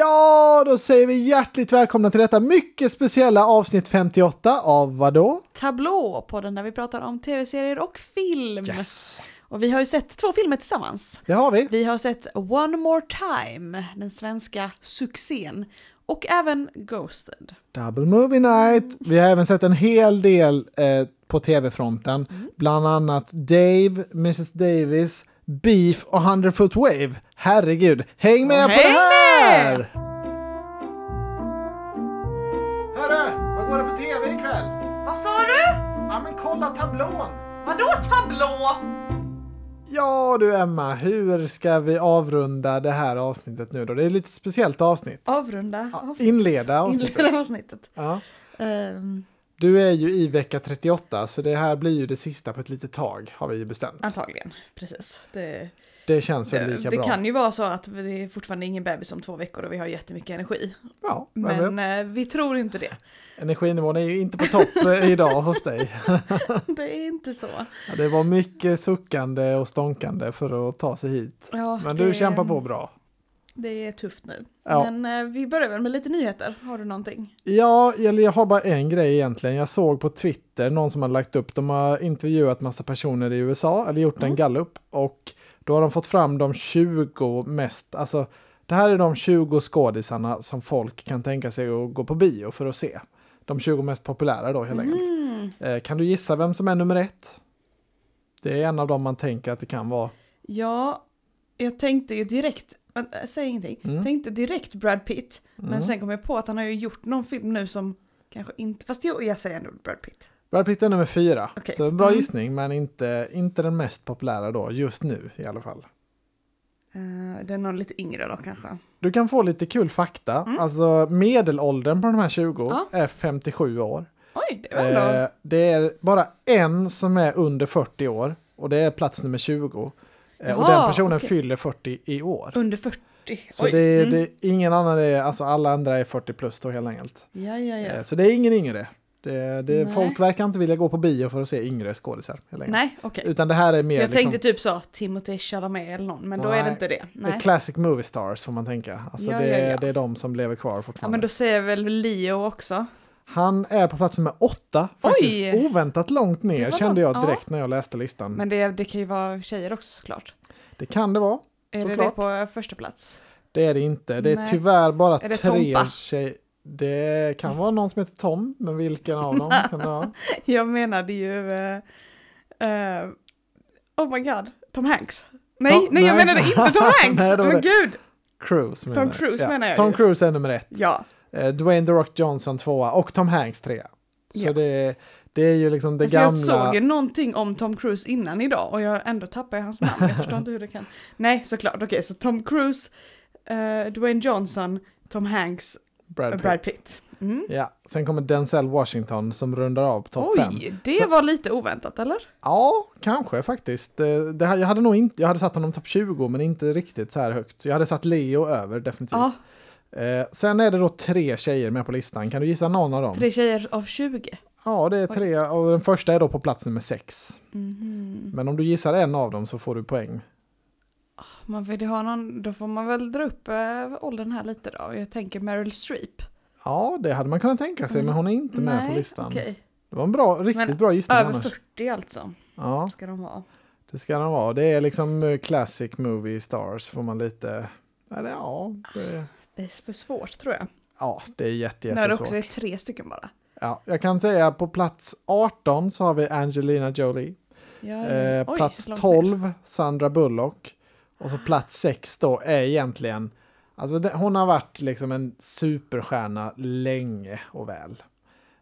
Ja, då säger vi hjärtligt välkomna till detta mycket speciella avsnitt 58 av vadå? Tablå, podden där vi pratar om tv-serier och film. Yes! Och vi har ju sett två filmer tillsammans. Det har vi. Vi har sett One More Time, den svenska succén, och även Ghosted. Double Movie Night. Vi har även sett en hel del eh, på tv-fronten. Bland annat Dave, Mrs Davis, Beef och 100 Foot Wave. Herregud, häng med på Häng det här! med! Hörru, vad går det på tv ikväll? Vad sa du? Ja men kolla tablån! Vadå tablå? Ja du Emma, hur ska vi avrunda det här avsnittet nu då? Det är ett lite speciellt avsnitt. Avrunda Ja, avsnittet. inleda avsnittet. Inleda avsnittet. Ja. Ehm, Du är ju i vecka 38 så det här blir ju det sista på ett litet tag har vi ju bestämt. antagligen, precis. Det, Det känns väl det, lika det bra. kan ju vara så att det är fortfarande ingen bebis om två veckor och vi har jättemycket energi. Ja, Men vet? eh, vi tror inte det. Energinivån är ju inte på topp eh, idag hos dig. Det är inte så. Ja, det var mycket suckande och stånkande för att ta sig hit. Ja, Men det, du kämpar på bra. Det är tufft nu. Ja. Men eh, vi börjar väl med lite nyheter. Har du någonting? Ja, eller jag har bara en grej egentligen. Jag såg på Twitter någon som har lagt upp, de har intervjuat massa personer i USA, eller gjort en Mm. gallup. Och då har de fått fram de 20 mest, alltså det här är de 20 skådisarna som folk kan tänka sig att gå på bio för att se. De 20 mest populära då helt enkelt. Mm. Eh, kan du gissa vem som är nummer ett? Det är en av dem man tänker att det kan vara. Ja, jag tänkte ju direkt, säg ingenting, Mm. tänkte direkt Brad Pitt. Men Mm. sen kom jag på att han har ju gjort någon film nu som kanske inte, fast jo, jag säger ändå Brad Pitt. Brad Pitt är nummer fyra. Okej. Så en bra Mm. gissning, men inte, inte den mest populära då, just nu i alla fall. Eh, det är någon lite yngre då kanske. Du kan få lite kul fakta. Mm. Alltså medelåldern på de här 20 Ja. är 57 år. Oj, det var. Eh, det är bara en som är under 40 år och det är plats nummer 20. Eh, och Jaha, den personen okej. fyller 40 i år. Under 40. Så Oj. det, är- mm. det är ingen annan, är, alltså alla andra är 40 plus då helt enkelt. Ja, ja, ja. Eh, Så det är ingen yngre. Det, det, Nej. folk verkar inte vilja gå på bio för att se yngre skådisar. Nej, okej. Utan det här är mer Jag liksom, tänkte typ så, Timothée Chalamet eller någon, men då är det Nej, inte det. det Nej. är classic movie stars får man tänka. Alltså Ja, det, ja, är- ja. det är de som lever kvar Ja, fortfarande. men då säger väl Leo också. Han är på plats nummer åtta, faktiskt Oj! oväntat långt Det ner kände jag direkt när jag läste listan. Men det, det kan ju vara tjejer också såklart. Det kan det vara, Är det det Såklart. på första plats? det är det inte. Det är Nej. tyvärr bara Är det tre tjejer. Det kan vara någon som heter Tom, men vilken av dem kan det vara? Jag menade ju... eh, eh, oh my god, Tom Hanks. Nej, Tom- nej, jag menade inte Tom Hanks! Nej, det men det. gud! Cruise menar Tom. Cruise menar jag Tom. Cruise är nummer ett. Ja, Dwayne The Rock Johnson tvåa och Tom Hanks trea. Så Ja. det, det är ju liksom det alltså jag gamla... såg ju någonting om Tom Cruise innan idag och jag ändå tappade jag hans namn. Jag förstår inte hur det kan. Nej, såklart. Okej, så Tom Cruise, eh, Dwayne Johnson, Tom Hanks, Brad Pitt. Brad Pitt. Mm. Ja, sen kommer Denzel Washington som rundar av topp fem. Oj, det Så- var lite oväntat eller? Ja, kanske faktiskt. Det, det, jag hade nog inte, jag hade satt honom topp 20 men inte riktigt så här högt. Så jag hade satt Leo över definitivt. Ja, Eh, sen är det då tre tjejer med på listan. Kan du gissa någon av dem? tre tjejer av 20. Ja, det är tre och den första är då på plats nummer sex. Mhm. Men om du gissar en av dem så får du poäng. Man vill ju ha någon, då får man väl dra upp äh, åldern här lite då. Jag tänker Meryl Streep. Ja, det hade man kunnat tänka sig, Mm. men hon är inte med Nej, på listan. okej. Det var en bra, riktigt Men bra gissning Över annars. 40 alltså, Ja, ska de vara. det ska den vara. Det är liksom eh, classic movie stars får man lite... Eller ja, det, Det är för svårt tror jag. ja, det är jätte, När det jättesvårt. också är tre stycken bara. Ja, jag kan säga på plats 18 så har vi Angelina Jolie. Ja, Eh, oj, plats långt 12 Sandra Bullock. Och så plats 6 då är egentligen, alltså det, hon har varit liksom en superstjärna länge och väl.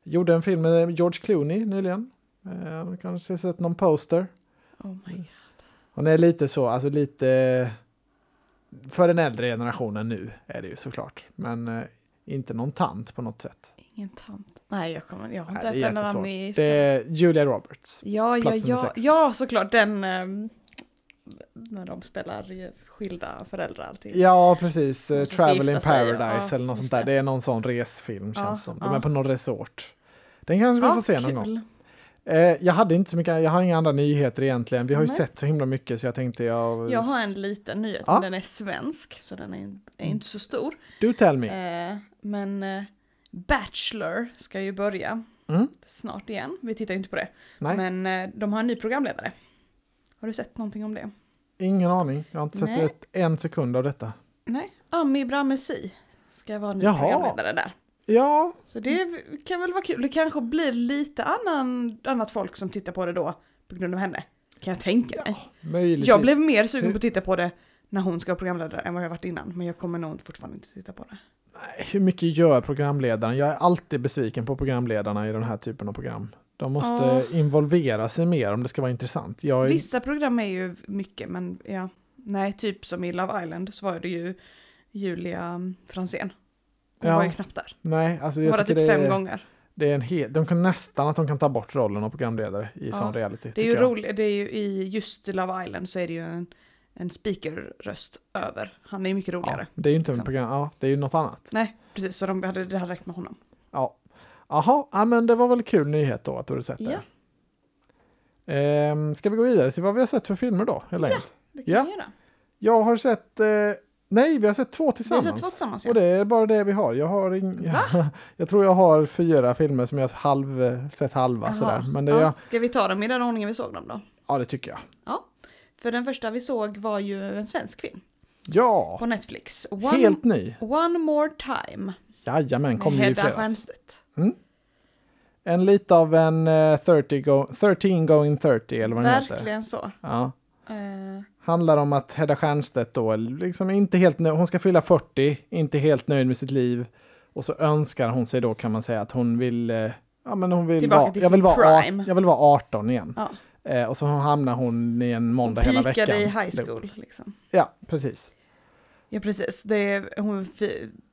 Gjorde en film med George Clooney nyligen. Eh, kanske sett någon poster. Oh my God. Hon är lite så, alltså lite för den äldre generationen nu är det ju såklart. Men eh, inte någon tant på något sätt. Ingen tant. Nej, jag, kommer, jag har Nej, inte enda namn jättesvårt. i Det är Julia Roberts. Ja, ja, ja, ja, såklart. Den ehm, när de spelar skilda föräldrar. Till. Ja, precis. Eh, ska Travel in Paradise ja, eller något sånt där. det. Det är någon sån resfilm känns Ja, som. De ja. är på någon resort. Den kanske vi får se någon kul. gång. Eh, jag hade inte så mycket, jag har inga andra nyheter egentligen. Vi har ju Nej. sett så himla mycket så jag tänkte jag... Jag har en liten nyhet, Ja. men den är svensk så den är, är inte så stor. Do tell me. Eh, men eh, Bachelor ska ju börja Mm. snart igen. Vi tittar ju inte på det. Nej, Men eh, de har en ny programledare. Har du sett någonting om det? ingen aning. Jag har inte sett ett, en sekund av detta. Nej. Ami Bramesi ska vara ny Jaha. programledare där. Ja, Så det kan väl vara kul. Det kanske blir lite annan, annat folk som tittar på det då på grund av henne. Kan jag tänka mig. möjligtvis. Jag blev mer sugen på att titta på det när hon ska vara programledare än vad jag varit innan. Men jag kommer nog fortfarande inte titta på det. Hur mycket gör programledaren? Jag är alltid besviken på programledarna i den här typen av program. De måste Ja. involvera sig mer om det ska vara intressant. Jag Vissa program är ju mycket men ja. Nej, typ som i Love Island så var det ju Julia Fransén. Hon Ja. var ju knappt där. nej, alltså jag tycker typ fem är, gånger. det är en hel, de kan nästan att de kan ta bort rollen av programledare i Ja. sån reality. Det är ju roligt, det är ju i just Love Island så är det ju en, en speakerröst över. Han är ju mycket Ja, roligare. det är ju inte en liksom. program, ja, det är ju något annat. Nej, precis, så de hade, det hade räckt med honom. Ja. Jaha, ja, men det var väl kul nyhet då att du hade sett det. Ehm, ska vi gå vidare till vad vi har sett för filmer då, helt enkelt? Det kan Ja. vi göra. Jag har sett, eh, nej vi har sett två Vi har tillsammans. sett två tillsammans ja. Och det är bara det vi har. Jag, har ing... jag tror jag har fyra filmer som jag halv, sett halva Jaha. sådär. Men det, ja. ja. Ska vi ta dem i den ordningen vi såg dem då? ja, det tycker jag. För den första vi såg var ju en svensk film Ja, på Netflix. One, helt ny. One More Time Jajamän, kom ju i fredags. Stiernstedt. En lite av en eh, 30 go 13 going 30 eller vad den heter. Verkligen så. Ja. Eh, Handlar om att Hedda Stiernstedt då liksom inte helt nöjd. Hon ska fylla 40, inte helt nöjd med sitt liv. Och så önskar hon sig då kan man säga att hon vill, eh, ja men hon vill Tillbaka vara, till jag vill vara, prime. jag vill vara 18 igen. ja. Eh, och så hamnar hon i en måndag hela veckan. Pikade i high school liksom. Ja, precis. Ja precis, det är, hon,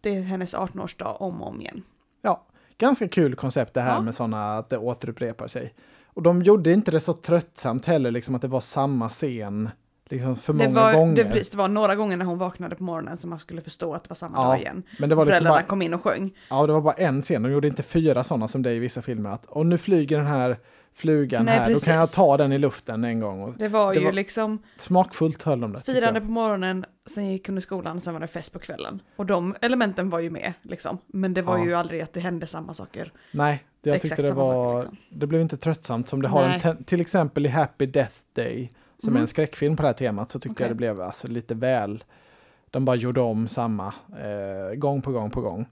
det är hennes 18-årsdag om och om igen. Ja, ganska kul koncept det här Ja. med sådana att det återupprepar sig. Och de gjorde inte det så tröttsamt heller, liksom att det var samma scen liksom för Det många var, gånger. det, precis, det var några gånger när hon vaknade på morgonen som man skulle förstå att det var samma Ja, dag igen. Men det var, liksom Föräldrarna bara, kom in och sjöng. ja, det var bara en scen, de gjorde inte fyra sådana som det är i vissa filmer. Att, och nu flyger den här flugan Nej, här, då kan jag precis. ta den i luften en gång. Det var Det ju var- liksom smakfullt höll de det. firande på morgonen, sen gick hon i skolan, sen var det fest på kvällen. Och de elementen var ju med liksom. Men det var Ja. ju aldrig att det hände samma saker. Nej, jag tyckte det samma saker, var, liksom. det blev inte tröttsamt som det har en, till exempel i Happy Death Day, som Mhm. är en skräckfilm på det här temat, så tyckte Okej. jag det blev alltså lite väl, de bara gjorde om samma, eh, gång på gång på gång.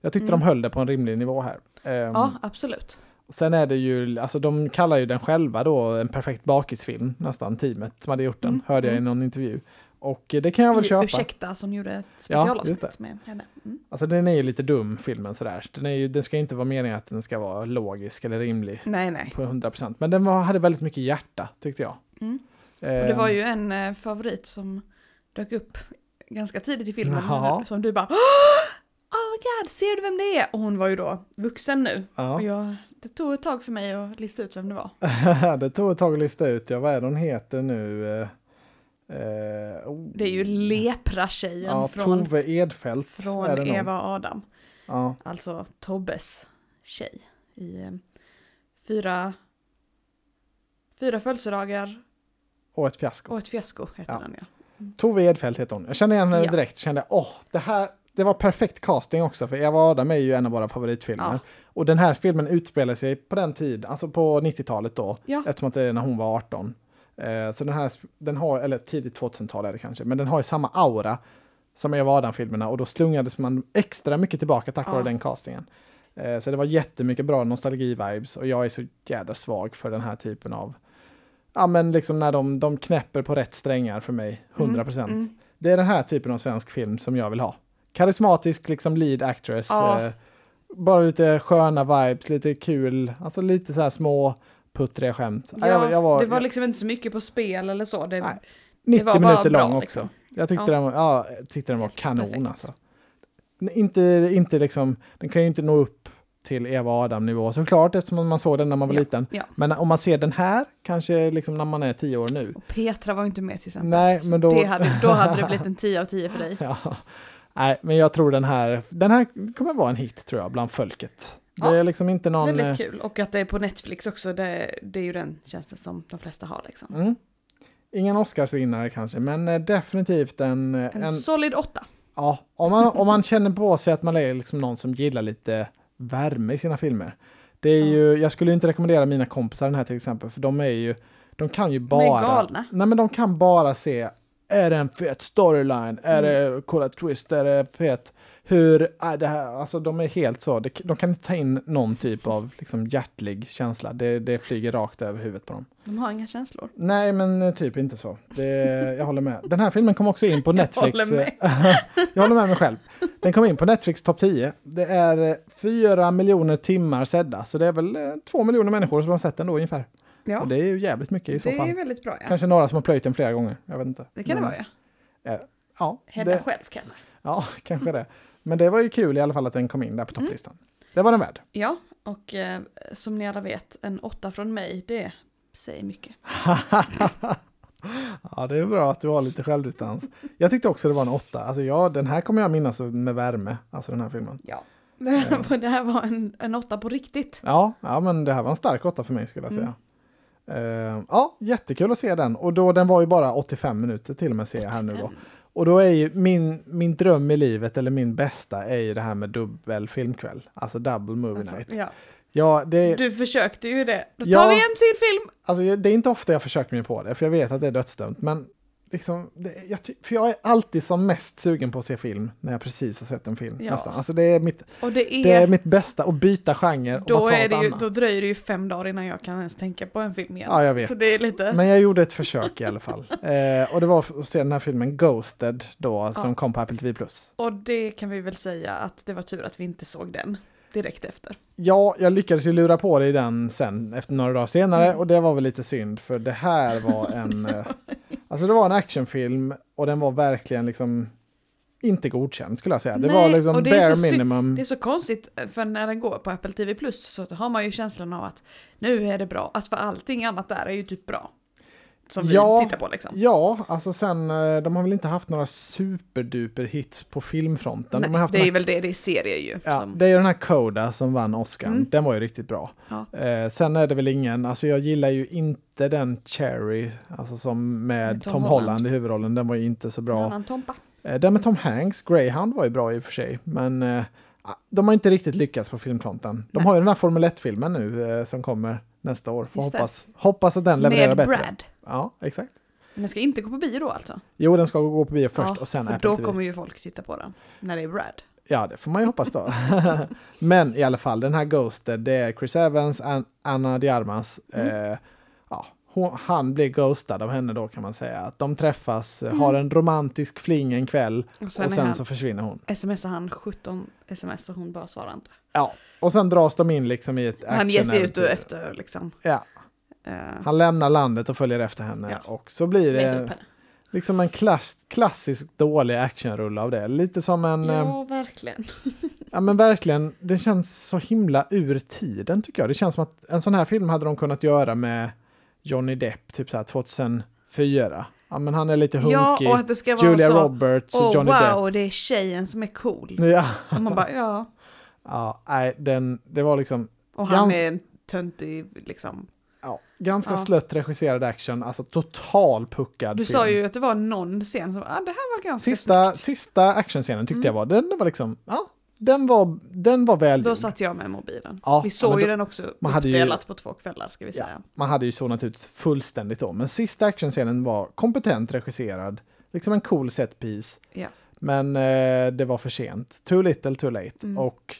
Jag tyckte Mm. de höll det på en rimlig nivå här. Ehm, Ja, absolut. Sen är det ju, alltså de kallar ju den själva då en perfekt bakisfilm, nästan teamet som hade gjort den, Mm, hörde jag i mm. någon intervju. Och eh, det kan jag väl I köpa. Ursäkta som gjorde ett specialavsnitt det. med henne. Mm. Alltså den är ju lite dum filmen sådär. Den, är ju, den ska inte vara meningen att den ska vara logisk eller rimlig Nej, nej. på 100%. Men den var, hade väldigt mycket hjärta tyckte jag. Mm. Och det var Ehm, ju en eh, favorit som dök upp ganska tidigt i filmen. Jaha. Som du bara Oh my god, ser du vem det är? Och hon var ju då vuxen nu. Och Ja. jag, det tog ett tag för mig att lista ut vem det var. det tog ett tag att lista ut, ja vad är hon heter nu? Eh, eh, oh. Det är ju lepra-tjejen ja, från, Tove Edfeldt från. Eva och Adam. Ja, Alltså Tobbes tjej. I eh, fyra, fyra födelsedagar och ett fiasko. och ett fiasko heter Ja. den ja. Tove Edfeldt heter hon. Jag kände igen henne Ja. direkt. Kände, åh, det här, det var perfekt casting också, för Eva Adam är ju en av våra favoritfilmer. Ja. Och den här filmen utspelar sig på den tid, alltså på 90-talet då, Ja. eftersom att det är när hon var 18. Eh, så den här, den har, eller tidigt 2000-tal är det kanske, men den har ju samma aura som Eva Adam-filmerna och då slungades man extra mycket tillbaka tack Ja. vare den castingen. Eh, så det var jättemycket bra nostalgi-vibes och jag är så jädra svag för den här typen av, ja men liksom när de, de knäpper på rätt strängar för mig, 100 procent. Mm. Det är den här typen av svensk film som jag vill ha. Karismatisk liksom lead actress. Ja. Eh, bara lite sköna vibes, lite kul, alltså lite så här små puttriga skämt. Ja, jag, jag var, det var liksom inte så mycket på spel eller så. Det, Nej, det 90 var bara minuter bra, lång också. liksom. Jag tyckte, Ja. den, var, ja, jag tyckte den var kanon Perfekt. alltså. Inte, inte liksom, den kan ju inte nå upp till Eva Adam-nivå såklart eftersom man såg den när man var Ja, liten. ja. Men om man ser den här, kanske liksom när man är tio år nu. Och Petra var inte med till exempel. Nej, men då- hade, då hade det blivit en 10 av 10 för dig. Ja. Nej, men jag tror den här, den här kommer vara en hit tror jag bland folket. Det är liksom inte någon... Väldigt eh, kul. Och att det är på Netflix också, det, det är ju den tjänsten som de flesta har liksom. Mm. Ingen Oscarsvinnare kanske, men eh, definitivt en... eh, En, en solid åtta. ja, om, man, om man känner på sig att man är liksom någon som gillar lite värme i sina filmer. Det är Ja. ju, jag skulle inte rekommendera mina kompisar den här till exempel, för de är ju... De kan ju De är bara... galna. Nej men de kan bara se, är det en fet storyline? Är Mm. det coola twist? Är det fet? Hur är det här? Alltså de är helt så, det- de kan inte ta in någon typ av liksom, hjärtlig känsla. Det, det flyger rakt över huvudet på dem. De har inga känslor. Nej, men eh, typ inte så. Det, jag håller med. Den här filmen kom också in på Netflix. håller med. jag håller med mig själv. Den kom in på Netflix topp 10. Det är eh, fyra miljoner timmar sedda, så det är väl eh, två miljoner människor som har sett den då ungefär. Ja, Och det är ju jävligt mycket i så det fall. är väldigt bra ja. Kanske några som har plöjt den flera gånger. Jag vet inte. Det kan det Men, vara ja. eh, Ja, Hedda det, själv kanske. ja, kanske det. Men det var ju kul i alla fall att den kom in där på Mm. topplistan. Det var den värd. Ja, och eh, som ni alla vet, en åtta från mig, det säger mycket. Ja, det är bra att du har lite självdistans. Jag tyckte också det var en åtta. Alltså, ja, den här kommer jag minnas med värme, alltså den här filmen. Ja. Det här, var- det här var en, en åtta på riktigt. Ja, ja, men det här var en stark åtta för mig skulle jag säga. Eh, ja, jättekul att se den. Och då, den var ju bara 85 minuter till och med ser jag här nu då. Och då är ju min, min dröm i livet, eller min bästa, är ju det här med dubbel filmkväll. Alltså double movie Alltså, night. ja. Ja, det, Du försökte ju det. Då tar Ja. vi en till film. alltså, det är inte ofta jag försöker mig på det, för jag vet att det är dödsdömt. Men liksom, det, jag, för jag är alltid som mest sugen på att se film när jag precis har sett en film. Ja. Nästan. Alltså, det, är mitt, det är, det är mitt bästa, att byta genre och bara då, ta är det ju, annat. då dröjer det ju fem dagar innan jag kan ens tänka på en film igen. Ja, jag vet. Lite... Men jag gjorde ett försök i alla fall. Eh, och det var att se den här filmen Ghosted då, som kom på Apple TV+. Och det kan vi väl säga att det var tur att vi inte såg den direkt efter. Ja, jag lyckades ju lura på dig den sen efter några dagar senare Mm. och det var väl lite synd för det här var en... eh, alltså det var en actionfilm och den var verkligen liksom inte godkänd skulle jag säga. Det Nej, var liksom det bare minimum. Det är så konstigt, för när den går på Apple TV Plus så har man ju känslan av att nu är det bra. Att för allting annat där är ju typ bra. Som Ja. vi tittar på liksom. Ja, alltså sen, eh, de har väl inte haft några superduper hits på filmfronten. de Nej, haft det är väl det, det är serier ju. Ja, som, det är den här Coda som vann Oscar. Mm. Den var ju riktigt bra. Ja. Eh, sen är det väl ingen, alltså jag gillar ju inte den Cherry, alltså som med, Med Tom Tom, Holland. Holland. i huvudrollen. Den var ju inte så bra. Eh, den med Tom Hanks, Greyhound var ju bra i och för sig. Men eh, de har inte riktigt lyckats på filmfronten. De Nej. har ju den här Formel 1-filmen nu eh, som kommer nästa år. Får hoppas, hoppas att den levererar Med bättre. Brad. Ja, exakt. Men den ska inte gå på bio då alltså? Jo, den ska gå på bio först Ja, och sen för Apple då TV. kommer ju folk titta på den. När det är Brad. Ja, det får man ju hoppas då. Men i alla fall, den här Ghosted, det är Chris Evans, An- Anna Diarmas. Mm. Eh, ja, hon, han blir ghostad av henne då kan man säga. Att de träffas, eh, har en romantisk fling en kväll Och sen, och sen så försvinner hon. smsar han 17 sms och hon bara svarar inte. Ja, och sen dras de in liksom i ett Han ger sig ut och efter liksom. Ja, Uh, han lämnar landet och följer efter henne. Ja. Och så blir det liksom en klass, klassisk dålig actionrulle av det. Lite som en... eh, Ja, verkligen. Ja men verkligen, det känns så himla ur tiden tycker jag. Det känns som att en sån här film hade de kunnat göra med Johnny Depp, typ så här 2004. Ja men han är lite hunkig. Ja, och att det ska vara Julia så. Roberts och Johnny wow, det är tjejen som är cool. Depp. Ja, Och man bara, ja. ja nej, den, det var liksom Och han Gans- är en töntig, liksom. ja, ganska Ja. slött regisserad action, alltså total puckad Du film. sa ju att det var någon scen som, ah, det här var ganska Sista, snyggt. sista actionscenen tyckte Mm. jag var, den var liksom, ja, den var, den var väl Då satt jag med mobilen. Ja, Vi ja, såg ju då- den också man hade ju- på två kvällar ska vi Ja. säga. Man hade ju zonat ut fullständigt då. Men sista actionscenen var kompetent regisserad. Liksom en cool set piece. Ja. Men eh, det var för sent. Too little, too late. Mm. Och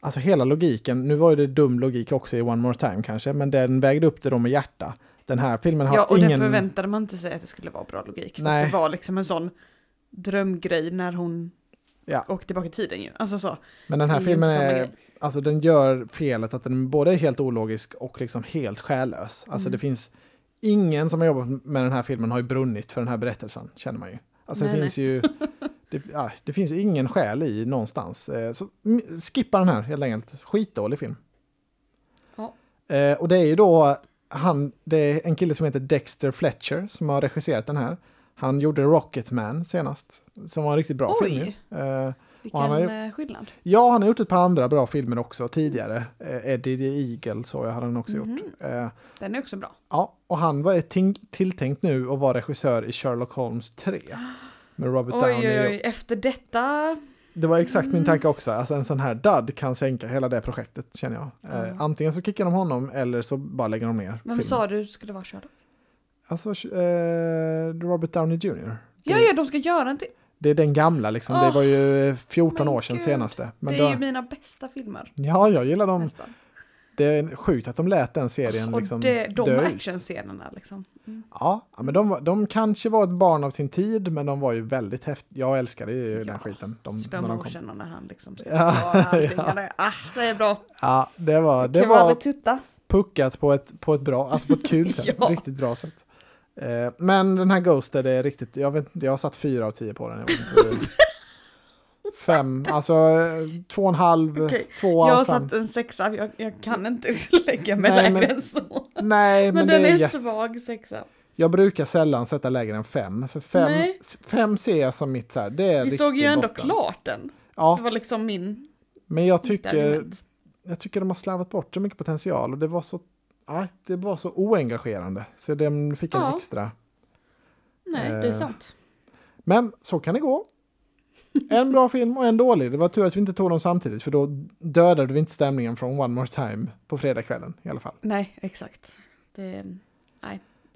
alltså hela logiken, nu var ju det dum logik också i One More Time kanske, men den vägde upp det då med hjärta. Den här filmen har Ja, och ingen... det förväntade man inte sig att det skulle vara bra logik. Nej. det var liksom en sån drömgrej när hon Ja. åkte tillbaka i tiden ju. Alltså så. Men den här Det filmen är, alltså den gör felet att den både är helt ologisk och liksom helt själlös. Alltså Mm. det finns, ingen som har jobbat med den här filmen har ju brunnit för den här berättelsen, känner man ju. Alltså det Nej, finns ju, det, ja, det finns ingen själ i någonstans. Eh, Så skippa den här helt enkelt, skitdålig film. Ja. Eh, och det är ju då han, det är en kille som heter Dexter Fletcher som har regisserat den här. Han gjorde Rocketman senast, som var en riktigt bra Oj. film. Eh, Vilken han har eh, skillnad. Ja, han har gjort ett par andra bra filmer också tidigare. Eh, Eddie the Eagle så jag hade han också Mhm. gjort. Eh, Den är också bra. ja, och han var tilltänkt nu att vara regissör i Sherlock Holmes 3. Med Robert Oj, Downey. oj, oj, efter detta. Det var exakt Mm. min tanke också. Alltså en sån här dud kan sänka hela det projektet känner jag. Eh, Ja. antingen så kickar de honom eller så bara lägger de ner Vem filmen. sa du skulle vara Sherlock? Alltså eh, Robert Downey Jr. Det, Ja, ja, de ska göra en till. det är den gamla liksom. det Åh, var ju 14 men år sedan gud. senaste. Men det är då, ju mina bästa filmer. Ja, jag gillar dem. Nästan. Det är sjukt att de lät den serien Och liksom det, de dö actionscenerna liksom. Mm. Ja, men de, var- de kanske var ett barn av sin tid, men de var ju väldigt häftiga. Jag älskade ju Ja. den skiten. De, Slow när de kom. när han liksom ska Ja, ja. Ah, det är bra. Ja, det var, det var Kravalltutta. puckat på ett, på ett bra, alltså på ett kul sätt. Ja. Riktigt bra sätt. Eh, men den här Ghosted är riktigt, jag vet jag har satt fyra av tio på den. Inte Fem, alltså eh, två och en halv, Okej, två av Jag har fem. satt en sexa, jag, jag kan inte lägga mig Nej, lägre men- än så. Nej, men, Men, det den är, är svag sexa. Jag brukar sällan sätta lägre än fem. För fem, Nej. fem ser jag som mitt så här, det är Vi såg ju ändå botten. klart den. Det Ja, var liksom min men jag tycker, jag tycker de har slarvat bort så mycket potential och det var så, nej, det var så oengagerande. Så den fick en Ja. extra. Nej, det är Eh, sant. Men så kan det gå. En bra film och en dålig. Det var tur att vi inte tog dem samtidigt för då dödade vi inte stämningen från One More Time på fredagskvällen i alla fall. Nej, exakt. Det är,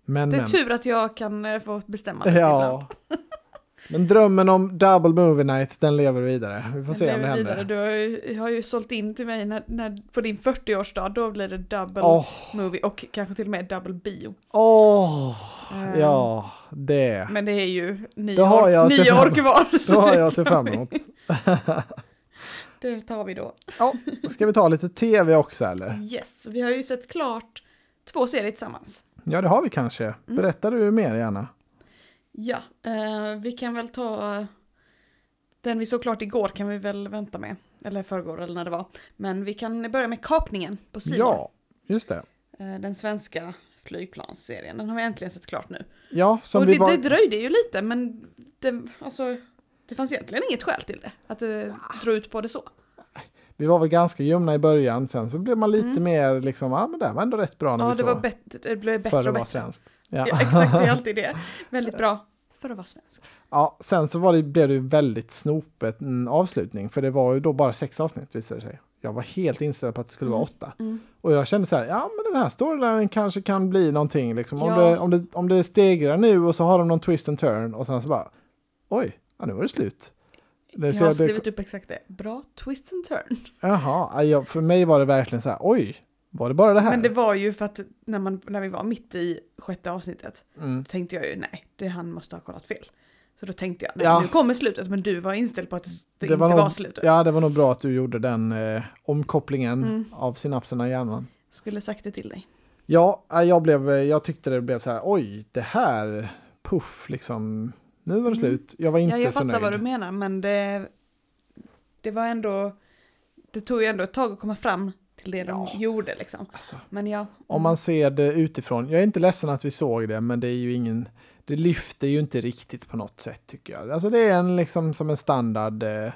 Men, det är men. tur att jag kan eh, få bestämma det ibland. Men drömmen om Double Movie Night, den lever vidare. Vi får Jag se om det händer. vidare. Du har ju, har ju sålt in till mig när, när, på din 40-årsdag, då blir det double Åh, movie och kanske till och med double bio. åh, Ehm, ja, det. Men det är ju nio, Då har år, jag se nio år kvar. Då har jag sett fram emot. Det tar vi då. Ja, ska vi ta lite tv också eller? Yes, vi har ju sett klart två serier tillsammans. Ja, det har vi kanske. Mm. Berättar du mer gärna. Ja, eh, vi kan väl ta den vi såg klart igår kan vi väl vänta med. Eller förrgår eller när det var. Men vi kan börja med kapningen på C Ja, just det. eh, Den svenska flygplansserien. Den har vi äntligen sett klart nu. Ja, som och vi det, var... det dröjde ju lite men det, alltså, det fanns egentligen inget skäl till det. Att det drog ut på det så. Vi var väl ganska ljumna i början, sen så blev man lite Mm. mer liksom, ja men det var ändå rätt bra när Ja, vi det, såg var bättre, det blev bättre och bättre. svenskt. Ja. Ja. exakt, det är alltid det. Väldigt bra för att vara svensk. ja, sen så var det, blev det ju väldigt snopet en avslutning, för det var ju då bara sex avsnitt visade det sig. Jag var helt inställd på att det skulle vara Mm. åtta. Mm. Och jag kände så här, ja men den här storylinen kanske kan bli någonting liksom. Om, Ja. det, om, det, om det stegrar nu och så har de någon twist and turn och sen så bara, oj, ja, nu var det slut. Det, Jag har jag- det- skrivit upp exakt det. Bra twist and turn. Jaha, ja, jag- för mig var det verkligen så här, oj, var det bara det här? Men det var ju för att när, man, när vi var mitt i sjätte avsnittet, Mm. då tänkte jag ju nej, det, han måste ha kollat fel. Så då tänkte jag, nej, Ja. nu kommer slutet, men du var inställd på att det, det, inte var var, nog- slutet. Ja, det var nog bra att du gjorde den eh, omkopplingen Mm. av synapserna i hjärnan. Skulle sagt det till dig. Ja, ja, jag, blev, eh, jag tyckte det blev så här, oj, det här, puff, liksom, nu var det Mm. slut. Jag var inte Ja, jag så fattar nöjd. vad du menar, men det, det var ändå, det tog ju ändå ett tag att komma fram till det Ja. de gjorde liksom. Alltså, Men ja. om man ser det utifrån, jag är inte ledsen att vi såg det, men det är ju ingen, det lyfter ju inte riktigt på något sätt tycker jag. Alltså det är en liksom som en standard eh,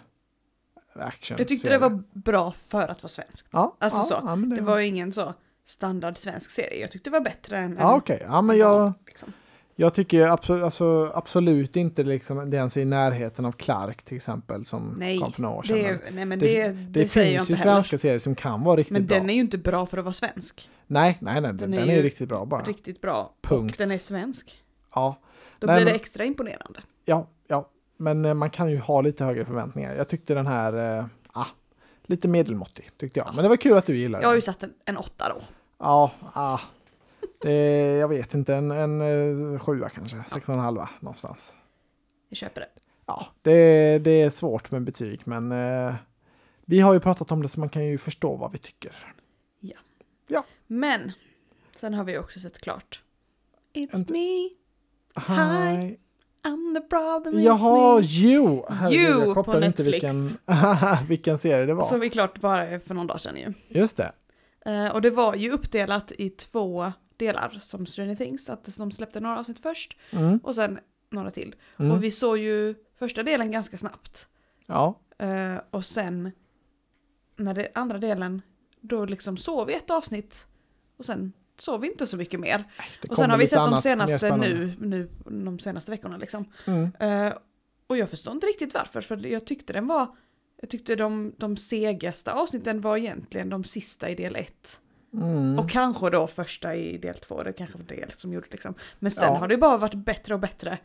action. Jag tyckte det var bra för att vara svenskt. ja, alltså ja, så. Ja, det Det var... var ju ingen så standard svensk serie. Jag tyckte det var bättre än... Ja, okej. Ja, men jag, Liksom. Jag tycker absolut, alltså, absolut inte liksom, det ens i närheten av Clark till exempel som Nej, kom för några år sedan. Det, nej men det- det, det, det finns ju svenska serier som kan vara riktigt Men bra. den är ju inte bra för att vara svensk. Nej, nej, nej, den, den är, ju riktigt bra bara. Riktigt bra. Punkt. Och den är svensk. Ja, Då Nej, blir det men- extra imponerande. ja, ja, men eh, man kan ju ha lite högre förväntningar. Jag tyckte den här, eh, ah, lite medelmåttig tyckte jag. Men det var kul att du gillade Jag har den. ju satt en, en åtta då. Ja, ah, det, jag vet inte, en, en eh, sjua kanske, sex och en halva någonstans. Jag köper det. Ja, det, det är svårt med betyg, men eh, vi har ju pratat om det så man kan ju förstå vad vi tycker. Men sen har vi också sett klart. It's Inte- me, Hi. I'm the problem, it's Jaha, me. You! Herregud, You jag kopplade på inte vilken, vilken serie det var. Så vi klart bara för någon dag sedan ju. Just det. Eh, och det var ju uppdelat i två delar som Stranger Things. Att de släppte några avsnitt först Mm. och sen några till. Mm. Och vi såg ju första delen ganska snabbt. Ja, Eh, och sen när det andra delen, då liksom sov vi ett avsnitt och sen sov vi inte så mycket mer. Och sen har vi sett de senaste nu, nu, de senaste veckorna liksom. Mm. Eh, och jag förstår inte riktigt varför, för jag tyckte den var, jag tyckte de, de segaste avsnitten var egentligen de sista i del 1. Mm. Och kanske då första i del 2, det kanske var det som gjorde liksom. Men sen Ja. har det bara varit bättre och bättre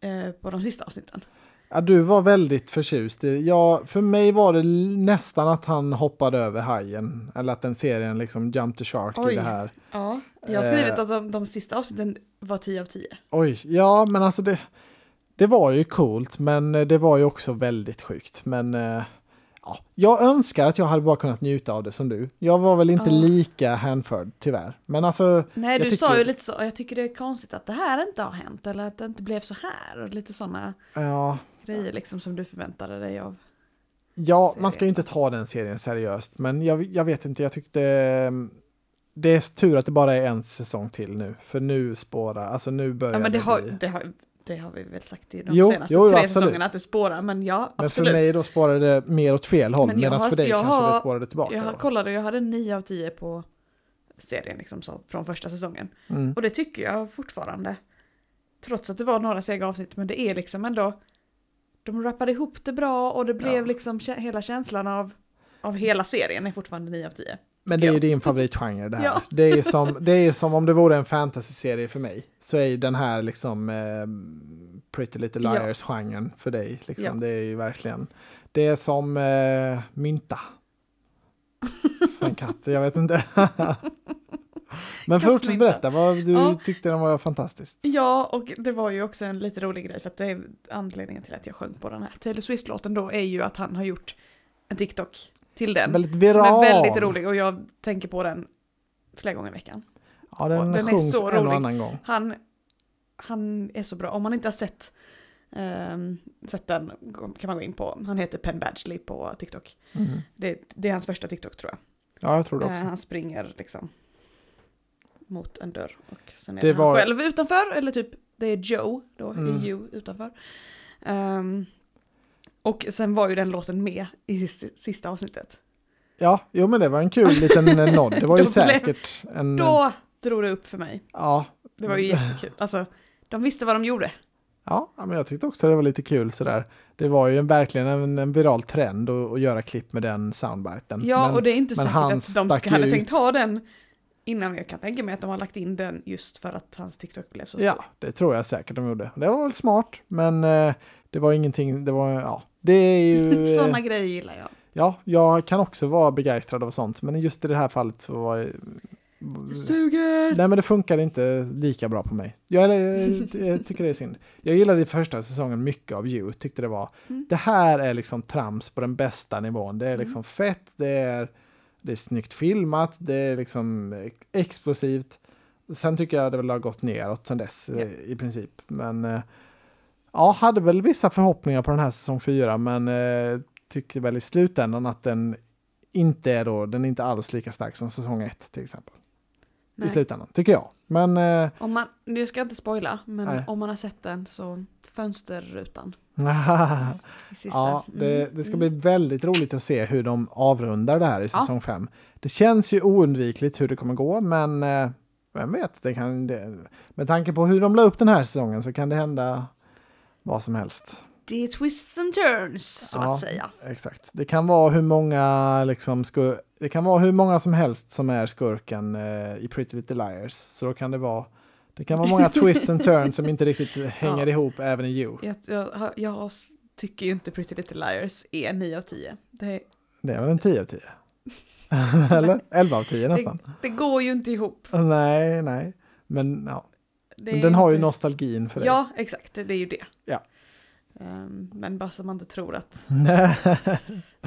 eh, på de sista avsnitten. Ja, du var väldigt förtjust. i- Ja, för mig var det nästan att han hoppade över hajen. Eller att den serien liksom jump the shark i Oj. det här. Ja, jag har skrivit Eh. att de, de sista avsnitten var 10 av 10. Oj, ja men alltså det, det var ju coolt men eh, det var ju också väldigt sjukt. Men eh, ja, jag önskar att jag hade bara kunnat njuta av det som du. Jag var väl inte Ja. lika hänförd tyvärr. Men alltså, Nej, du sa tycker- ju lite så, jag tycker det är konstigt att det här inte har hänt eller att det inte blev så här. Och lite sådana ja, grejer liksom som du förväntade dig av. ja man ska ju Serien. inte ta den serien seriöst. Men jag, jag vet inte, jag tyckte eh, det är tur att det bara är en säsong till nu. För nu spårar, alltså nu börjar Ja, men det det har, bli. det, har, det har vi väl sagt i de Jo, senaste jo, tre absolut. säsongerna att det spårar, men ja, Men absolut. för mig då spårade det mer åt fel håll. Medan för dig jag kanske det har- spårade tillbaka. jag kollade, jag hade 9 av 10 på serien liksom så, från första säsongen. Mm. Och det tycker jag fortfarande. Trots att det var några sega avsnitt, men det är liksom ändå... De rappade ihop det bra och det blev Ja. liksom hela känslan av, av hela serien är fortfarande 9 av 10. Men det är ju Ja. din favoritgenre det här. Ja. Det, är som, det är som om det vore en fantasy-serie för mig. Så är ju den här liksom eh, Pretty Little Ja. Liars-genren för dig. Liksom. Ja. Det är ju verkligen, det är som eh, mynta. För en katt, jag vet inte. Men fortsätt berätta, vad du Ja. tyckte den var fantastisk. Ja, och det var ju också en lite rolig grej för att det är anledningen till att jag sjöng på den här Taylor Swift-låten då är ju att han har gjort en TikTok till den. Väldigt Som viral. är väldigt rolig och jag tänker på den flera gånger i veckan. Ja, den, Och den är sjungs så en och rolig. annan gång. Han, han är så bra. Om man inte har sett, ehm, sett den kan man gå in på. Han heter Penn Badgley på TikTok. Mm. Det, det är hans första TikTok tror jag. Ja, jag tror det Eh, också. han springer liksom mot en dörr och sen är Det det var- han själv utanför. Eller typ det är Joe då, Mm. är you utanför. Ehm, och sen var ju den låten med i sis- sista avsnittet. Ja, jo men det var en kul liten eh, nod. Det var ju säkert en... Då drog det upp för mig. Ja, Det var ju jättekul. Alltså, de visste vad de gjorde. Ja, men jag tyckte också det var lite kul sådär. Det var ju en, verkligen en, en viral trend att, att göra klipp med den soundbiten. Ja, men, och det är inte säkert att de hade ju tänkt ut. ha den innan. Jag kan tänka mig att de har lagt in den just för att hans TikTok blev så stor. Ja, det tror jag säkert de gjorde. Det var väl smart, men eh, det var ingenting, det var, ja, det är ju... eh, Sådana grejer gillar jag. Ja, jag kan också vara begeistrad av sånt, men just i det här fallet så var jag... Suger! Nej men det funkade inte lika bra på mig. Jag, jag, jag tycker det är synd. Jag gillade i första säsongen mycket av You. Tyckte det var, Mm. det här är liksom trams på den bästa nivån. Det är Mm. liksom fett, det är, det är snyggt filmat, det är liksom explosivt. Sen tycker jag det väl har gått neråt sen dess Ja. eh, i princip. Men eh, ja, hade väl vissa förhoppningar på den här säsong fyra, men eh, tycker väl i slutändan att den inte är då, den är inte alls lika stark som säsong ett till exempel. I Nej. slutändan, tycker jag. Men eh, Om man, nu ska jag inte spoila, men Nej. om man har sett den så fönsterrutan i ja, det, Mm, det ska mm. bli väldigt roligt att se hur de avrundar det här i Ja. säsong 5. Det känns ju oundvikligt hur det kommer gå, men eh, vem vet, det kan, det, med tanke på hur de la upp den här säsongen så kan det hända vad som helst. Det är twists and turns, så Ja. att säga. Exakt. Det kan vara hur många liksom skur, det kan vara hur många som helst som är skurken eh, i Pretty Little Liars. Så då kan det vara det kan vara många twists and turns som inte riktigt hänger Ja. ihop även i You. Jag, jag, jag tycker ju inte Pretty Little Liars är 9 av 10. Det, Det är väl en 10 av 10? Eller 11 av 10 nästan. det går ju inte ihop. Nej, nej. Men, ja. Det den har ju inte- nostalgin för dig. Ja, exakt. Det är ju det. Ja. Ehm, men bara så man inte tror att nej,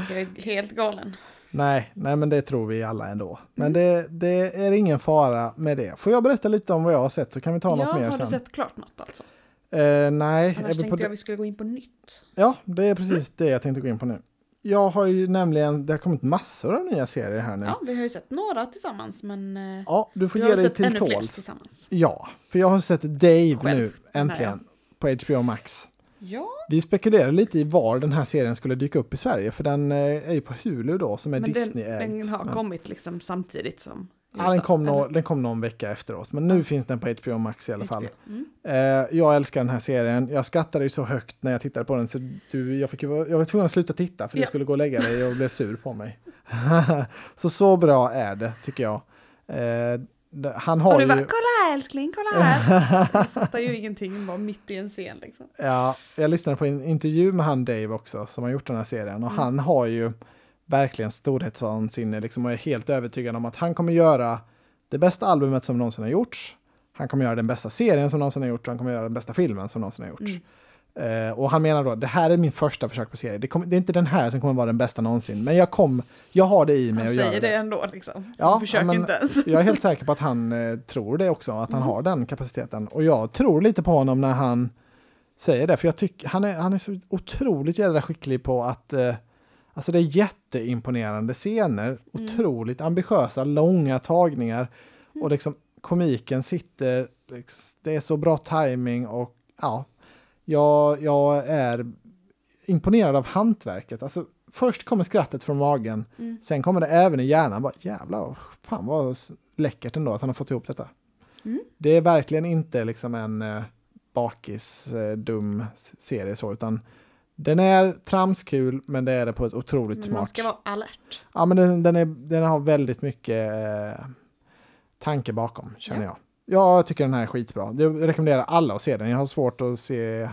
jag är helt galen. nej, men det tror vi alla ändå. Men Mm. det, det är ingen fara med det. Får jag berätta lite om vad jag har sett så kan vi ta något ja, mer har sen. du sett klart något alltså? Eh, nej, Annars tänkte det? jag vi skulle gå in på nytt. Ja, det är precis det jag tänkte gå in på nu. Jag har ju nämligen, det har kommit massor av nya serier här nu. Ja, vi har ju sett några tillsammans men eh, Ja, du får ge dig till tåls. tillsammans. Ja, för jag har sett Dave Själv, nu, äntligen, på HBO Max. Ja, Vi spekulerade lite i var den här serien skulle dyka upp i Sverige, för den eh, är ju på Hulu då, som är men den, Disney-ägd. den har Men- kommit liksom samtidigt som Ja, den kom, nå, den kom någon vecka efteråt, men nu finns den på HBO Max i alla fall. Mm. Eh, jag älskar den här serien. Jag skrattade ju så högt när jag tittade på den så du, jag, fick jag var tvungen att sluta titta för du Ja. skulle gå och lägga dig och blev sur på mig. så så bra är det tycker jag. Eh, han har Och du ju... bara, kolla här älskling, kolla här. Jag fattar ju ingenting, bara mitt i en scen liksom. Ja, jag lyssnade på en intervju med han Dave också som har gjort den här serien och Mm. han har ju verkligen storhetsvansinne liksom och är helt övertygad om att han kommer göra det bästa albumet som någonsin har gjorts. Han kommer göra den bästa serien som någonsin har gjorts och han kommer göra den bästa filmen som någonsin har gjorts. Mm. Eh, och han menar då, det här är min första försök på serie. Det, kommer- det är inte den här som kommer vara den bästa någonsin, men jag, kom, jag har det i mig Han att göra säger det. det ändå liksom. Ja, Han försöker men- inte ens. Jag är helt säker på att han eh, tror det också, att han Mm. har den kapaciteten. Och jag tror lite på honom när han säger det, för jag tycker han är, han är så otroligt jädra skicklig på att eh, Alltså det är jätteimponerande scener, Mm. otroligt ambitiösa, långa tagningar. Och liksom komiken sitter, liksom, det är så bra timing och ja, jag, jag är imponerad av hantverket. Alltså först kommer skrattet från magen, Mm. sen kommer det även i hjärnan. Bara, Jävlar, fan vad läckert ändå att han har fått ihop detta. Mm. Det är verkligen inte liksom en eh, bakis eh, dum serie så, utan den är tramskul, men det är det på ett otroligt Men man smart. ska vara alert. Ja, men den, den, är, den har väldigt mycket eh, tanke bakom, känner jag. Jag tycker den här är skitbra. Jag rekommenderar alla att se den. Jag har svårt att se...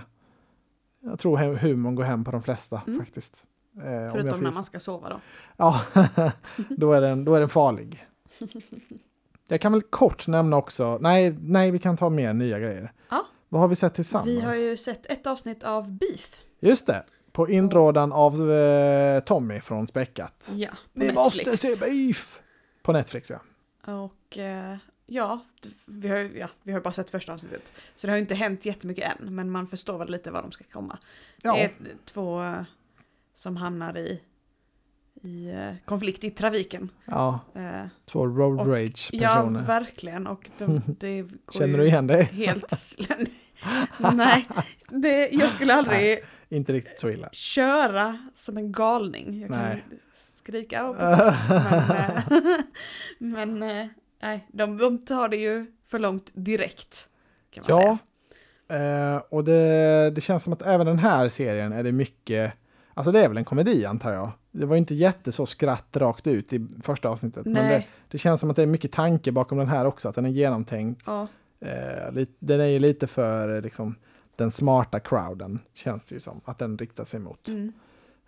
Jag tror hu- humorn går hem på de flesta Mm. faktiskt. Eh, Förutom när man ska sova då. Ja, då är, den, då är den farlig. Jag kan väl kort nämna också, nej, nej vi kan ta mer nya grejer. Ja. Vad har vi sett tillsammans? Vi har ju sett ett avsnitt av Beef. Just det, på inrådan av eh, Tommy från Späckat. Ja, Ni Netflix. måste se Beef! På Netflix ja. Och eh, ja, vi har, ju- ja, vi har bara sett första avsnittet. Så det har ju inte hänt jättemycket än, men man förstår väl lite vad de ska komma. ja. Det är två eh, som hamnar i, i eh, konflikt i trafiken. ja. Eh, Två road Och- rage ja, personer. verkligen. Och de, det går Känner du igen dig? helt... Nej, det, jag skulle aldrig Inte riktigt så illa. köra som en galning. Jag kan Nej. skrika och men, eh, men eh, nej, de, de tar det ju för långt direkt. Kan man Ja, säga. eh, och det, det känns som att även den här serien är det mycket, alltså det är väl en komedi antar jag. Det var ju inte jätte så skratt rakt ut i första avsnittet, men det, Nej, det känns som att det är mycket tanke bakom den här också, att den är genomtänkt. ja, Eh, den är ju lite för eh, liksom, den smarta crowden, känns det ju som, att den riktar sig mot. mm.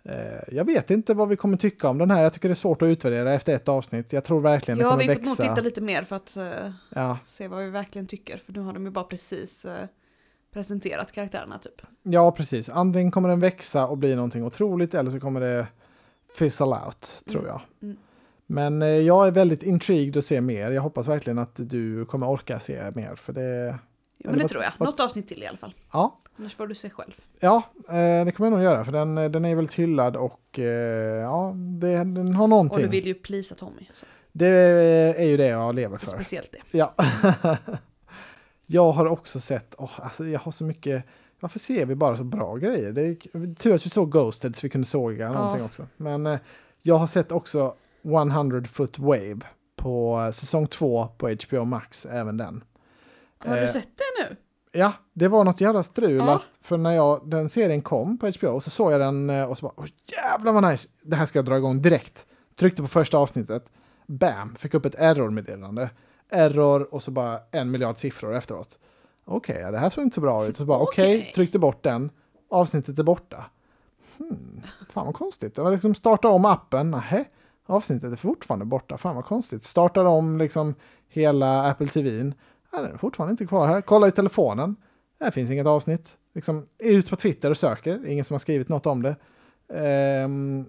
Eh, jag vet inte vad vi kommer tycka om den här, jag tycker det är svårt att utvärdera efter ett avsnitt. Jag tror verkligen det ja kommer vi får nog växa. titta lite mer för att eh, Ja, se vad vi verkligen tycker. För nu har de ju bara precis eh, presenterat karaktärerna typ. Ja, precis. Antingen kommer den växa och bli någonting otroligt eller så kommer det fizzle out, tror Mm, jag. mm. Men eh, jag är väldigt intrigued att se mer. Jag hoppas verkligen att du kommer orka se mer. För det, Jo, men det tror jag. Något avsnitt till i alla fall. ja, Annars får du se själv. ja eh, det kommer jag nog göra. För den, den är väldigt hyllad och eh, ja, det, den har Och någonting. du vill ju plisa Tommy. Så. Det är ju det jag lever för. Speciellt det. Ja. jag har också sett, oh, alltså jag har så mycket, varför ser vi bara så bra grejer? Det är tur att vi såg Ghosted så vi kunde såga någonting också. Men eh, jag har sett också 100 foot wave på eh, säsong 2 på HBO Max, även den. Har Eh, du sett det nu? Ja, det var något jävla strul Ja. att för när jag, den serien kom på HBO så såg jag den eh, och så bara, oh, jävlar vad nice, det här ska jag dra igång direkt. Tryckte på första avsnittet, bam, fick upp ett error-meddelande. Error och så bara en miljard siffror efteråt. Okej, ja, det här såg inte så bra ut. Så bara okej, Okej. tryckte bort den, avsnittet är borta. Hmm, fan vad konstigt. Jag liksom starta om appen, nähä, avsnittet är fortfarande borta, fan vad konstigt. Startar om liksom hela Apple TVn, ja, den är fortfarande inte kvar här. Kolla i telefonen, här finns inget avsnitt. Liksom, är ut på Twitter och söker, ingen som har skrivit något om det. Ehm,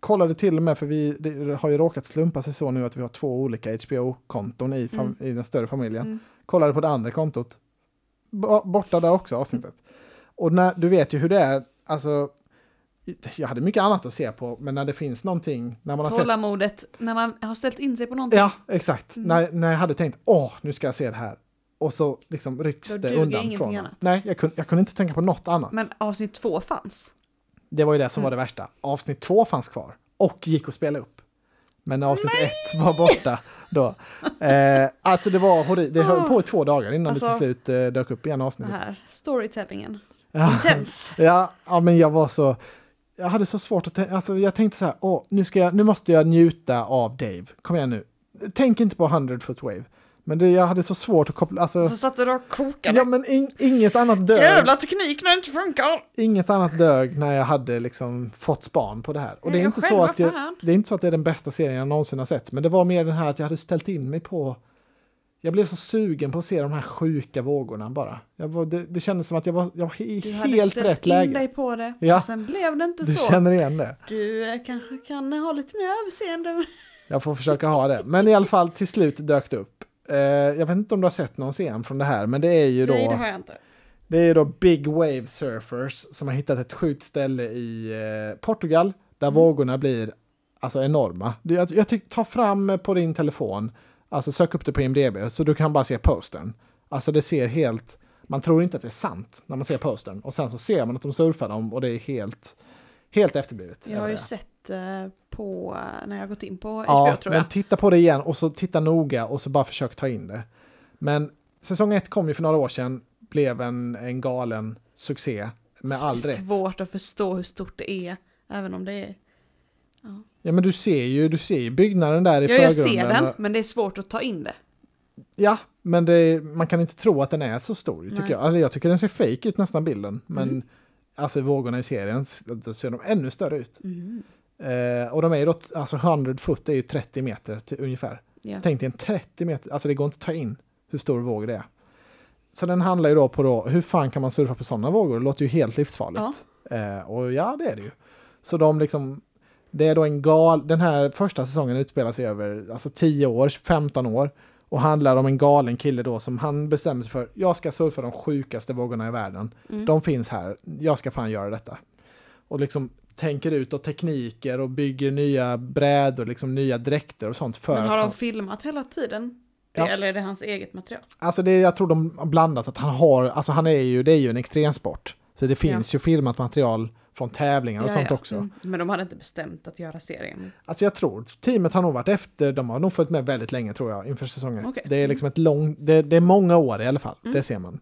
kollade till och med, för vi har ju råkat slumpa sig så nu att vi har två olika HBO-konton i, Mm. i den större familjen. Mm. Kollade på det andra kontot. Bo- Borta där också avsnittet. Och när, du vet ju hur det är, alltså jag hade mycket annat att se på, men när det finns någonting, när man har sett Tålamodet när man har ställt in sig på någonting. Ja, exakt. Mm. När, när jag hade tänkt, åh, nu ska jag se det här. Och så liksom rycks Då det undan från annat. Nej, jag kunde, jag kunde inte tänka på något annat. Men avsnitt två fanns. Det var ju det som Mm. var det värsta. Avsnitt två fanns kvar och gick att spela upp. Men avsnitt ett var borta då. Eh, alltså det var Det höll på i två dagar innan det Alltså- till slut eh, dök upp igen Det avsnittet. här storytellingen. Intens. Ja, ja, men jag var så... Jag hade så svårt att tänka, alltså jag tänkte så här, åh, nu, ska jag, nu måste jag njuta av Dave. Kom igen nu. Tänk inte på 100 foot wave. Men det, jag hade så svårt att koppla, alltså... Så satt du och kokade. Ja, men in, inget annat dög. Jävla teknik när det inte funkar! Inget annat dög när jag hade liksom fått span på det här. Och det är, Ja, inte så att jag, det är inte så att det är den bästa serien jag någonsin har sett, men det var mer den här att jag hade ställt in mig på... Jag blev så sugen på att se de här sjuka vågorna bara. Var, det, det kändes som att jag var, jag var i Du hade helt ställt rätt in läge. dig på det. Ja. Och sen blev det inte Du så. känner igen det. Du eh, kanske kan ha lite mer överseende. Jag får försöka ha det. Men i alla fall till slut dök det upp. Eh, jag vet inte om du har sett någon scen från det här, men det är ju då... Nej, det har jag inte. Det är då Big Wave Surfers som har hittat ett sjukt ställe i eh, Portugal där vågorna blir alltså enorma. Jag, jag tycker, ta fram på din telefon, alltså sök upp det på IMDB så du kan bara se postern. Alltså det ser helt, man tror inte att det är sant när man ser postern och sen så ser man att de surfar dem och det är helt, helt efterblivet. Jag har ju sett eh, på, när jag har gått in på HBO Ja, tror men jag. titta på det igen och så titta noga och så bara försök ta in det. Men säsong ett kom ju för några år sedan, blev en, en galen succé med all Det är rätt. svårt att förstå hur stort det är. Även om det är... Ja men du ser ju, du ser ju byggnaden där i Ja, jag förgrunden. ser den, men det är svårt att ta in det. Ja, men det, man kan inte tro att den är så stor tycker jag. Alltså, jag tycker den ser fake ut nästan bilden. Men Mm. alltså vågorna i serien så ser de ännu större ut. Mm. Eh, och de är ju då, alltså 100 foot är ju 30 meter till, ungefär. Ja. Så tänk dig en 30 meter, alltså det går inte att ta in hur stor våg det är. Så den handlar ju då på då, hur fan kan man surfa på sådana vågor? Det låter ju helt livsfarligt. Eh, och ja, det är det ju. Så de liksom, det är då en gal, den här första säsongen utspelar sig över alltså 10 år, 15 år. Och handlar om en galen kille då som han bestämmer sig för, jag ska surfa de sjukaste vågorna i världen. Mm. De finns här, jag ska fan göra detta. Och liksom tänker ut och tekniker och bygger nya brädor, liksom nya dräkter och sånt för Men har han- de filmat hela tiden? Ja. Eller är det hans eget material? Alltså det, jag tror de har blandat att han har, alltså han är ju, det är ju en extremsport. Så det finns ju filmat material från tävlingar och Ja, sånt ja. också. Mm. Men de hade inte bestämt att göra serien. Alltså jag tror, teamet har nog varit efter, de har nog följt med väldigt länge tror jag inför säsong ett. Okej. Det är liksom ett långt, det, det är många år i alla fall, Mm. det ser man.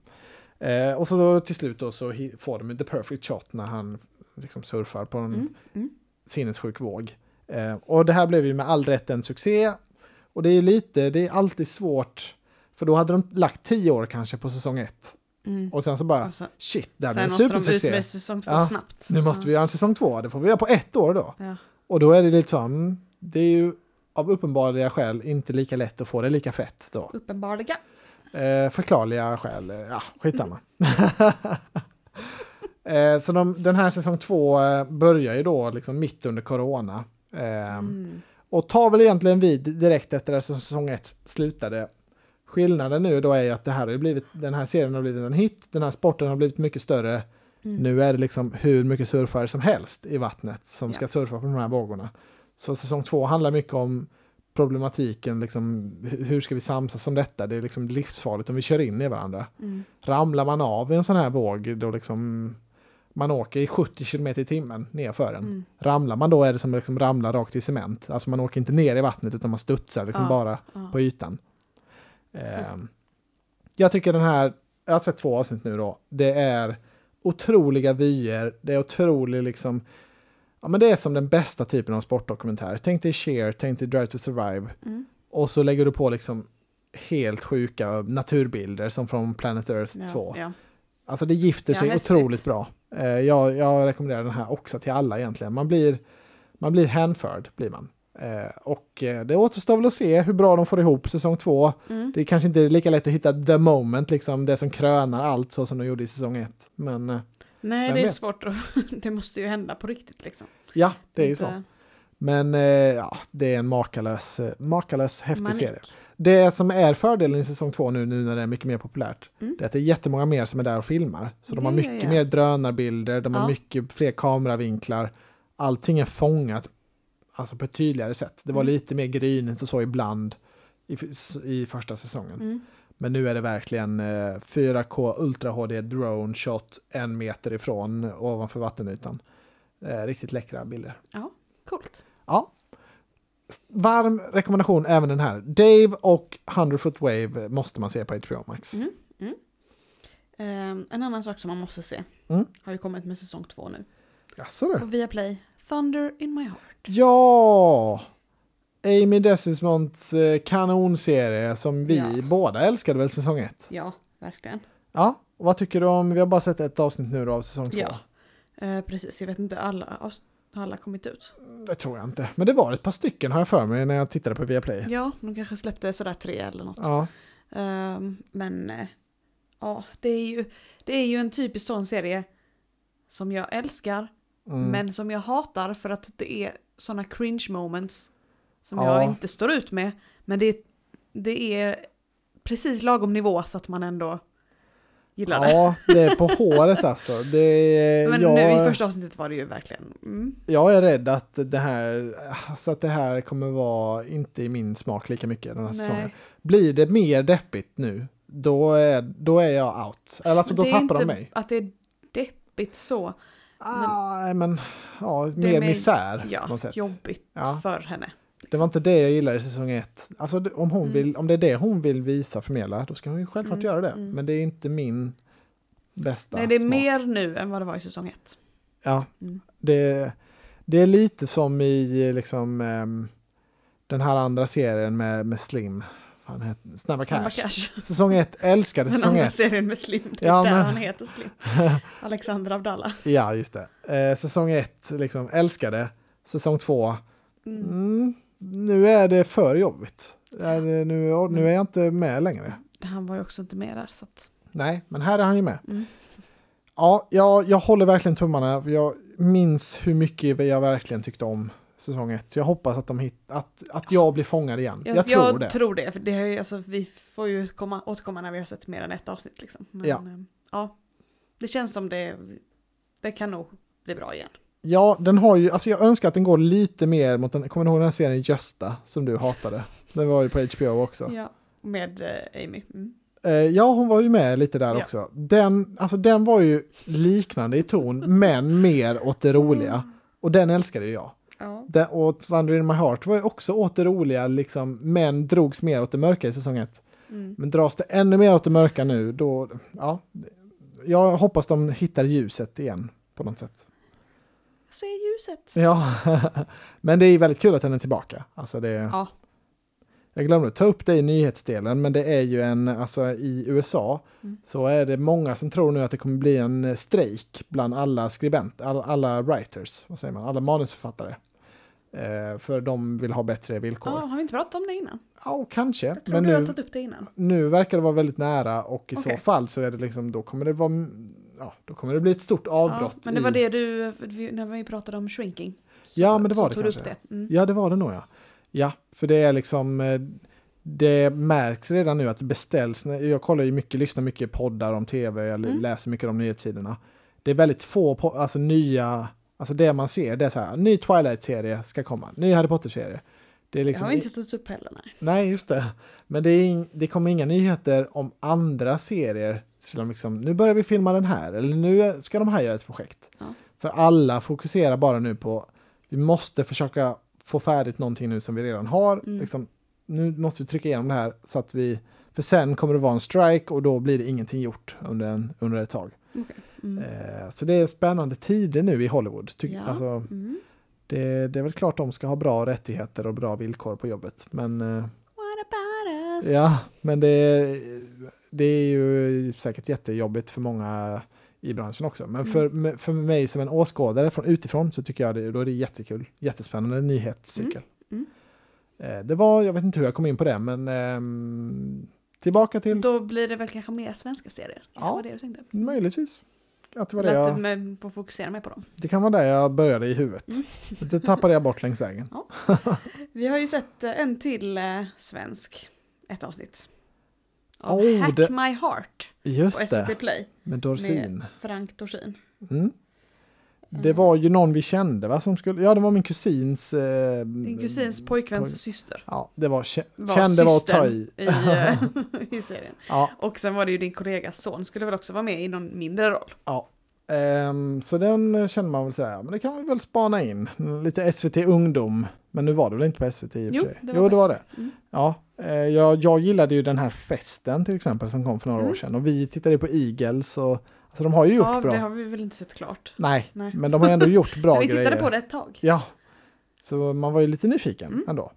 Eh, och så då, till slut då så får de the perfect shot när han liksom surfar på en Mm. Mm. sinnessjuk våg. Eh, och det här blev ju med all rätt en succé. Och det är ju lite, det är alltid svårt, för då hade de lagt tio år kanske på säsong ett. Mm. Och sen så bara, så- shit, det här Sen blir en måste de ut supersuccé. med säsong två Ja, snabbt. Nu måste vi göra en säsong två, det får vi göra på ett år då. Ja. Och då är det lite så, mm, det är ju av uppenbarliga skäl inte lika lätt att få det lika fett då. Uppenbarliga. Eh, förklarliga skäl, eh, ja skitsamma. eh, så de, den här säsong två eh, börjar ju då liksom mitt under corona. Eh, Mm. Och tar väl egentligen vid direkt efter att säsong ett slutade. Skillnaden nu då är att det här har blivit, den här serien har blivit en hit, den här sporten har blivit mycket större. Mm. Nu är det liksom hur mycket surfare som helst i vattnet som ska Ja. surfa på de här vågorna. Så säsong två handlar mycket om problematiken, liksom, hu- hur ska vi samsas om detta? Det är liksom livsfarligt om vi kör in i varandra. Mm. Ramlar man av en sån här våg, då liksom man åker i 70 km i timmen nerför den. Mm. Ramlar man då är det som att liksom ramla rakt i cement. Alltså man åker inte ner i vattnet utan man studsar liksom Ja, bara ja. på ytan. Ehm, jag tycker den här, jag har sett två avsnitt nu då, det är otroliga vyer, det är otrolig liksom, ja men det är som den bästa typen av sportdokumentär. Tänk dig Cher, tänk dig Drive to Survive Mm. och så lägger du på liksom helt sjuka naturbilder som från Planet Earth Ja, 2. ja. Alltså det gifter Ja, sig häftigt. otroligt bra. Eh, jag, jag rekommenderar den här också till alla egentligen. Man blir, man blir hänförd, blir man. Eh, och eh, det återstår väl att se hur bra de får ihop säsong två. Mm. Det är kanske inte lika lätt att hitta the moment, liksom det som krönar allt så som de gjorde i säsong ett. Men eh, Nej, det är vet? svårt att... det måste ju hända på riktigt liksom. ja, det är ju Inte så. Men ja, det är en makalös, makalös häftig manik. serie. Det som är fördelen i säsong två nu, nu när det är mycket mer populärt, Mm. det är att det är jättemånga mer som är där och filmar. Så de har mycket ja. mer drönarbilder, de har Ja. mycket fler kameravinklar. Allting är fångat alltså på ett tydligare sätt. Det var Mm. lite mer grynigt och så ibland i, i första säsongen. Mm. Men nu är det verkligen eh, 4K Ultra HD Drone Shot en meter ifrån ovanför vattenytan. Eh, riktigt läckra bilder. Coolt. Ja. Varm rekommendation även den här. Dave och 100 Foot Wave måste man se på HBO Max. Mm. Ehm, en annan sak som man måste se Mm. har ju kommit med säsong två nu. Jaså du? På Viaplay, Thunder in my heart. Ja! Amy Desismonds eh, kanonserie som vi Ja. båda älskade väl säsong ett. Ja, verkligen. Ja, och vad tycker du om, vi har bara sett ett avsnitt nu då av säsong två. Ja. Eh, precis, jag vet inte, alla har alla kommit ut? Det tror jag inte. Men det var ett par stycken har jag för mig när jag tittade på Viaplay. Ja, de kanske släppte sådär tre eller något. Ja, Ehm, men eh, ja, det är, ju, det är ju en typisk sån serie som jag älskar, mm. men som jag hatar för att det är såna cringe moments som Ja. jag inte står ut med. Men det, det är precis lagom nivå så att man ändå gillar det. ja, det är på håret alltså. Det är, Men jag, nu i första avsnittet var det ju verkligen... Mm. jag är rädd att det här, så att det här kommer vara inte i min smak lika mycket den här säsongen. Blir det mer deppigt nu, då är, då är jag out. Eller alltså, då det är tappar de inte mig. att det är deppigt så. Ah, men, ja, Det är mer mer- misär på Ja, sätt. jobbigt Ja. för henne. Det var inte det jag gillade i säsong ett. Alltså om, hon Mm. vill, om det är det hon vill visa, förmedla, då ska hon ju självklart Mm, göra det. mm. Men det är inte min bästa Nej, det är smak. mer nu än vad det var i säsong ett. Ja, Mm. det, det är lite som i liksom ehm, den här andra serien med, med Slim. Han heter, Snabba, Snabba Cash. Cash. Säsong ett älskade Den säsong andra ett. serien med Slim. Det är Ja, där men- han heter Slim. Alexander Abdallah. Ja, just det. Eh, säsong ett liksom älskade. Säsong två, Mm. mm, nu är det för jobbigt. Är det, nu, nu är jag inte med längre. Han var ju också inte med där. Så att, Nej, men här är han ju med. mm. Ja, jag, jag håller verkligen tummarna. Jag minns hur mycket jag verkligen tyckte om säsong ett. Så jag hoppas att, de hit, att, att jag blir fångad igen. Jag, Jag, tror jag det. tror det. För det ju, alltså, vi får ju komma, återkomma när vi har sett mer än ett avsnitt. Liksom. Men, Ja. eh, ja. Det känns som det, det kan nog bli bra igen. Ja, den har ju, alltså jag önskar att den går lite mer mot den, kommer du ihåg den här serien Gösta som du hatade? Den var ju på HBO också. Ja. Med eh, Amy. Mm. Eh, ja, hon var ju med lite där Ja. också. Den, alltså den var ju liknande i ton, men mer åt det roliga. Och den älskade ju jag. Ja. Den, och Thunder in my heart var ju också åt det roliga, liksom, men drogs mer åt det mörka i säsong ett. Mm. Men dras det ännu mer åt det mörka nu, då, ja. Jag hoppas de hittar ljuset igen på något sätt. Se ljuset. Ja, men det är väldigt kul att den är tillbaka. Alltså det, Ja. Jag glömde ta upp det i nyhetsdelen, men det är ju en, alltså i USA Mm. så är det många som tror nu att det kommer bli en strejk bland alla skribent, alla, alla writers, vad säger man, alla manusförfattare. Eh, för de vill ha bättre villkor. ja, Ja, har vi inte pratat om det innan? kanske, Jag tror men du nu, tagit upp det innan. nu verkar det vara väldigt nära och i så Okej. fall så är det liksom, då kommer det vara, ja, då kommer det bli ett stort avbrott. Ja, men det var i, det du, när vi pratade om shrinking. Så, Ja, men det var så det kanske. upp det. Mm. Ja, det var det nog ja. Ja, för det är liksom, eh, det märks redan nu att det beställs, jag kollar ju mycket, lyssnar mycket poddar om tv, jag Mm. läser mycket om nyhetssidorna. Det är väldigt få, alltså nya, alltså det man ser, det är så här, ny Twilight-serie ska komma, ny Harry Potter-serie. Det är Jag liksom, har inte tagit upp heller, nej. nej just det. Men det, är, det kommer inga nyheter om andra serier. Så de liksom, nu börjar vi filma den här, eller nu ska de här göra ett projekt. Ja. För alla fokuserar bara nu på, vi måste försöka få färdigt någonting nu som vi redan har. Mm. Liksom, nu måste vi trycka igenom det här så att vi, för sen kommer det vara en strike och då blir det ingenting gjort under, en, under ett tag. Okej. Mm. Eh, så det är spännande tider nu i Hollywood. Ja. alltså, Mm. det, det är väl klart de ska ha bra rättigheter och bra villkor på jobbet. Men eh? Ja, men det, det är ju säkert jättejobbigt för många i branschen också. Men för, Mm. för mig som en åskådare från utifrån så tycker jag det, då är det jättekul. Jättespännande nyhetscykel. Mm. Eh, Det var, jag vet inte hur jag kom in på det, men ehm, tillbaka till, Då blir det väl kanske mer svenska serier? Ja. var det du tänkte? möjligtvis. Att det, var det, jag, med, få fokusera mer på dem. det kan vara där jag började i huvudet. Mm. Det tappade jag bort längs vägen. Vi har ju sett eh, en till eh, svensk, ett avsnitt. Av Oh, Hack det- My Heart på Just SVT det, Play med Dorsin. med Frank Dorsin. Mm. Det var ju någon vi kände va? Som skulle, ja, det var min kusins... Eh, Din kusins pojkväns poj- syster. Ja, det var, Var kände var att ta i. I, eh, i serien. Ja, Och sen var det ju din kollegas son, skulle väl också vara med i någon mindre roll. ja. Ehm, så den känner man väl säga, men det kan vi väl spana in. Lite SVT Ungdom, men nu var det väl inte på SVT i och för Jo, sig? det var jo, det var det. Mm. Ja, eh, jag, jag gillade ju den här festen till exempel som kom för några Mm. år sedan. Och vi tittade på Eagles och alltså, de har ju gjort Ja, bra. det har vi väl inte sett klart. Nej, Nej. men de har ändå gjort bra Men vi grejer. tittade på det ett tag. Ja, så man var ju lite nyfiken Mm. ändå.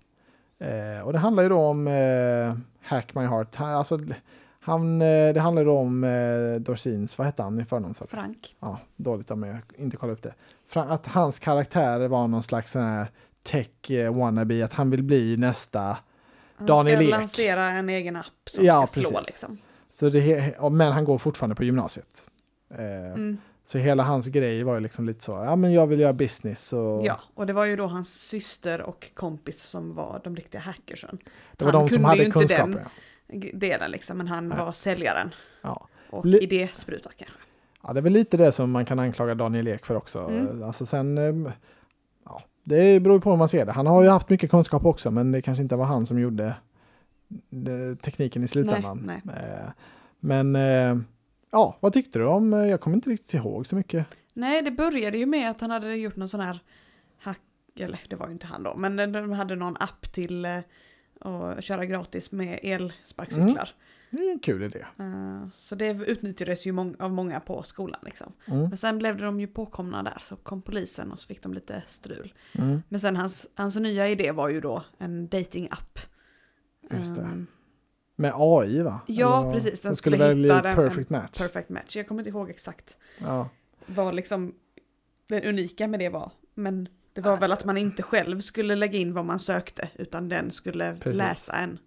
Eh, och det handlar ju då om eh, Hack My Heart. Alltså, han, eh, det handlar då om eh, Dorsins, vad hette han i förnamn? Frank. Ja, dåligt om jag inte kollade upp det. Att hans karaktär var någon slags sån här tech eh, wannabe, att han vill bli nästa. Han Daniel ska Ek. lansera en egen app som Ja, ska slå precis. liksom. Så det, men han går fortfarande på gymnasiet. Eh, Mm. Så hela hans grej var ju liksom lite så, ja men jag vill göra business. Och Ja, och det var ju då hans syster och kompis som var de riktiga hackersen. det var han de som hade inte kunskapen. den. Delen liksom, men han Nej. var säljaren Ja. och Li- idéspruta kanske. ja, det är väl lite det som man kan anklaga Daniel Ek för också. Mm. Alltså sen, eh, ja, det beror på hur man ser det. Han har ju haft mycket kunskap också, men det kanske inte var han som gjorde eh, tekniken i slutändan. Nej, Eh, Men eh, ja, vad tyckte du om, eh, jag kommer inte riktigt ihåg så mycket. Nej, det började ju med att han hade gjort någon sån här hack, eller det var ju inte han då, men de hade någon app till att köra gratis med elsparkcyklar. Det är en kul idé. Eh, Så det utnyttjades ju mång- av många på skolan liksom. Mm. Men sen blev de ju påkomna där, så kom polisen och så fick de lite strul. Mm. Men sen hans, hans nya idé var ju då en dating-app. Just det. Ehm, Med AI va? Ja, Eller- precis, den den skulle väl hitta den- perfect match. perfect match. Jag kommer inte ihåg exakt Ja. vad liksom det unika med det var. Men det var väl att man inte själv skulle lägga in vad man sökte, utan den skulle Precis. läsa en.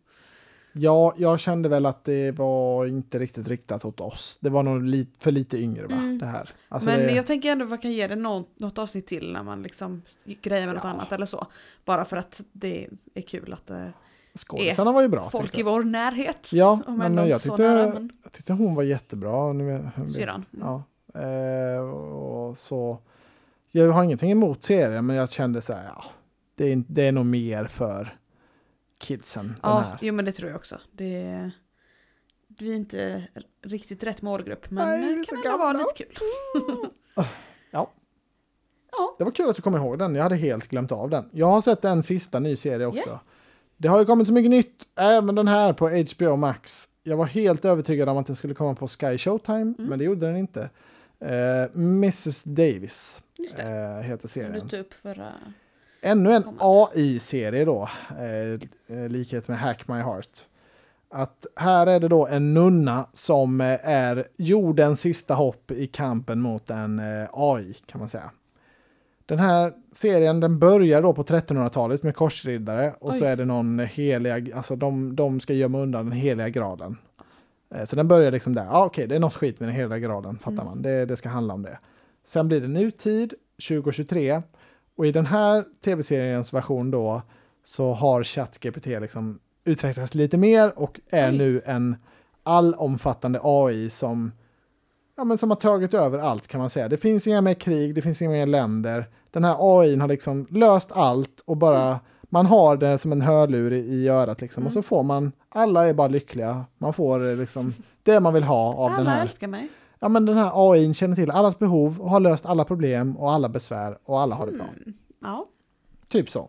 ja, jag kände väl att det var inte riktigt riktat åt oss. Det var nog li- för lite yngre va? Mm. Det här. Alltså Men det, jag tänker ändå att man kan ge det något, något avsnitt till när man liksom grejer med något Ja. annat eller så. Bara för att det är kul att det skådisarna var ju bra. folk i vår närhet. Ja, men jag tyckte, nära, men jag tyckte hon var jättebra. Syrran. Mm. Ja. Eh, och så, jag har ingenting emot serien, men jag kände så här, ja, det är, det är nog mer för kidsen. Ja, här. jo men det tror jag också. Det är, vi är inte riktigt rätt målgrupp, men Nej, det kan ändå vara lite kul. Ja. Ja. Det var kul att du kom ihåg den. Jag hade helt glömt av den. Jag har sett en sista ny serie också. Det har ju kommit så mycket nytt, även den här på HBO Max. Jag var helt övertygad om att den skulle komma på Sky Showtime, Mm. men det gjorde den inte. Eh, Mrs Davis eh, heter du serien. tog upp förra... Ännu en. AI-serie då, eh, likhet med Hack My Heart. Att här är det då en nunna som är jordens sista hopp i kampen mot en AI kan man säga. Den här serien den börjar då på 1300-talet med korsriddare och så Oj. är det någon heliga, alltså de, de ska gömma undan den heliga graden. Eh, Så den börjar liksom där, ah, okej det är något skit med den heliga graden, fattar Mm. man, det, det ska handla om det. Sen blir det nutid, 2023, och i den här tv-seriens version då så har ChatGPT liksom utvecklats lite mer och är Oj. nu en allomfattande AI som, ja, men som har tagit över allt kan man säga. Det finns inga mer krig, det finns inga mer länder. Den här AI har liksom löst allt och bara man har det som en hörlur i, i örat liksom och så Mm. får man, alla är bara lyckliga. Man får eh, liksom det man vill ha av den Alla här älskar mig. Ja, men den här AI känner till allas behov och har löst alla problem och alla besvär och alla har det bra. Mm. Ja. Typ så.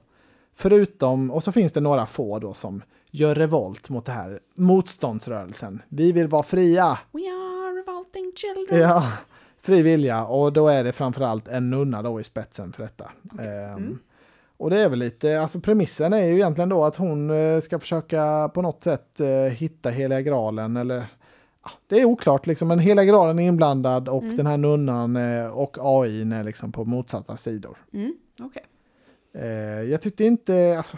Förutom, och så finns det några få då som gör revolt mot det här motståndsrörelsen. Vi vill vara fria. We are revolting children. Ja, fri vilja. Och då är det framförallt en nunna då i spetsen för detta. Ehm, Mm. Och det är väl lite, alltså premissen är ju egentligen då att hon eh, ska försöka på något sätt eh, hitta heliga graalen eller det är oklart liksom, men heliga graalen är inblandad och Mm. den här nunnan eh, och AI är liksom på motsatta sidor. Mm. Eh, jag tyckte inte, alltså,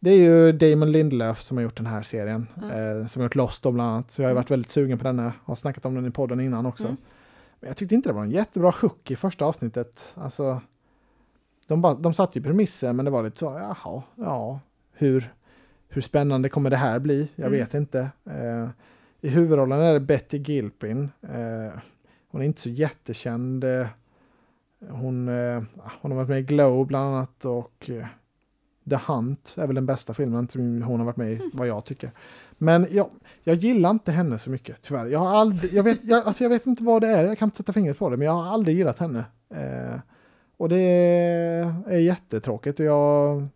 det är ju Damon Lindelöf som har gjort den här serien, eh, som har gjort Lost då bland annat, så jag har Mm. varit väldigt sugen på denna, har snackat om den i podden innan också. Mm. Men jag tyckte inte det var en jättebra hook i första avsnittet. Alltså, de, bara, de satte ju premisser, men det var lite så, jaha, ja, hur, hur spännande kommer det här bli? Jag Mm. vet inte. Eh, I huvudrollen är det Betty Gilpin. Eh, hon är inte så jättekänd. Eh, Hon, eh, hon har varit med i Glow bland annat och eh, The Hunt är väl den bästa filmen som hon har varit med i, vad jag tycker. Men jag, jag gillar inte henne så mycket, tyvärr. Jag, har aldrig, jag, vet, jag, alltså jag vet inte vad det är, jag kan inte sätta fingret på det, men jag har aldrig gillat henne. Och det är jättetråkigt. Och jag,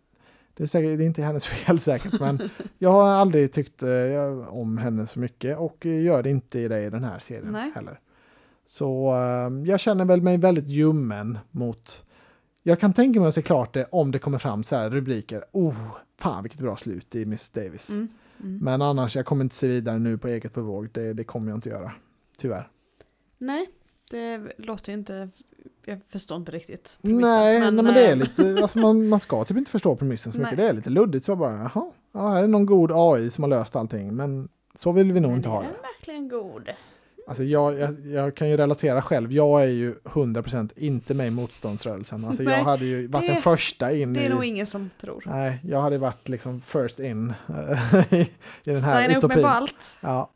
det, är säkert, det är inte hennes fel säkert, men jag har aldrig tyckt eh, om henne så mycket och gör det inte i det i den här serien Nej. heller. Så eh, jag känner väl mig väldigt ljummen mot... Jag kan tänka mig att se klart det om det kommer fram så här rubriker. Oh, fan vilket bra slut i Miss Davis. Mm. Mm. Men annars, jag kommer inte se vidare nu på eget bevåg. Det, det kommer jag inte göra. Tyvärr. Nej, det låter ju inte... Jag förstår inte riktigt. Nej, men, nej, men det är eh, lite, alltså man, man ska typ inte förstå premissen så mycket. Nej. Det är lite luddigt så bara, jaha, ja, här är någon god AI som har löst allting. Men så vill vi nog men inte ha är det. den verkligen god? Alltså jag, jag, jag kan ju relatera själv. Jag är ju 100% inte med i motståndsrörelsen. Alltså jag Nej, hade ju varit det- den första in Det är i... nog ingen som tror. Nej, jag hade varit liksom first in i i den här Signa upp mig utopin. på allt. Ja.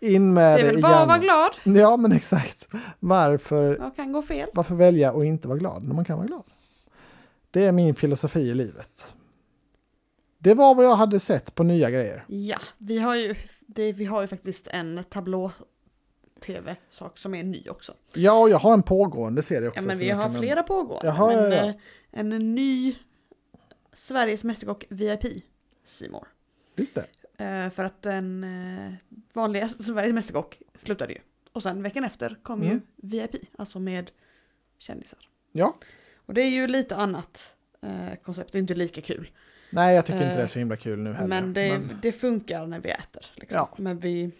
In med Det är väl bara att vara glad. Ja, men exakt. Varför, Jag kan gå fel. varför välja att inte vara glad när man kan vara glad? Det är min filosofi i livet. Det var vad jag hade sett på nya grejer. Ja, vi har ju, det, vi har ju faktiskt en tablå tv-sak som är ny också. Ja, och jag har en pågående serie också. Ja, men vi har kan nämna. flera pågående. Jaha, men ja, ja. eh, en ny Sveriges Mästerkock VIP Simor. Just det. Eh, för att den eh, vanliga Sveriges Mästerkock slutade ju. Och sen veckan efter kom Mm. ju VIP, alltså med kändisar. Ja. Och det är ju lite annat eh, koncept, det är inte lika kul. Nej, jag tycker inte Eh, det är så himla kul nu heller. Men det, Men- det funkar när vi äter. Liksom. Ja. Men vi...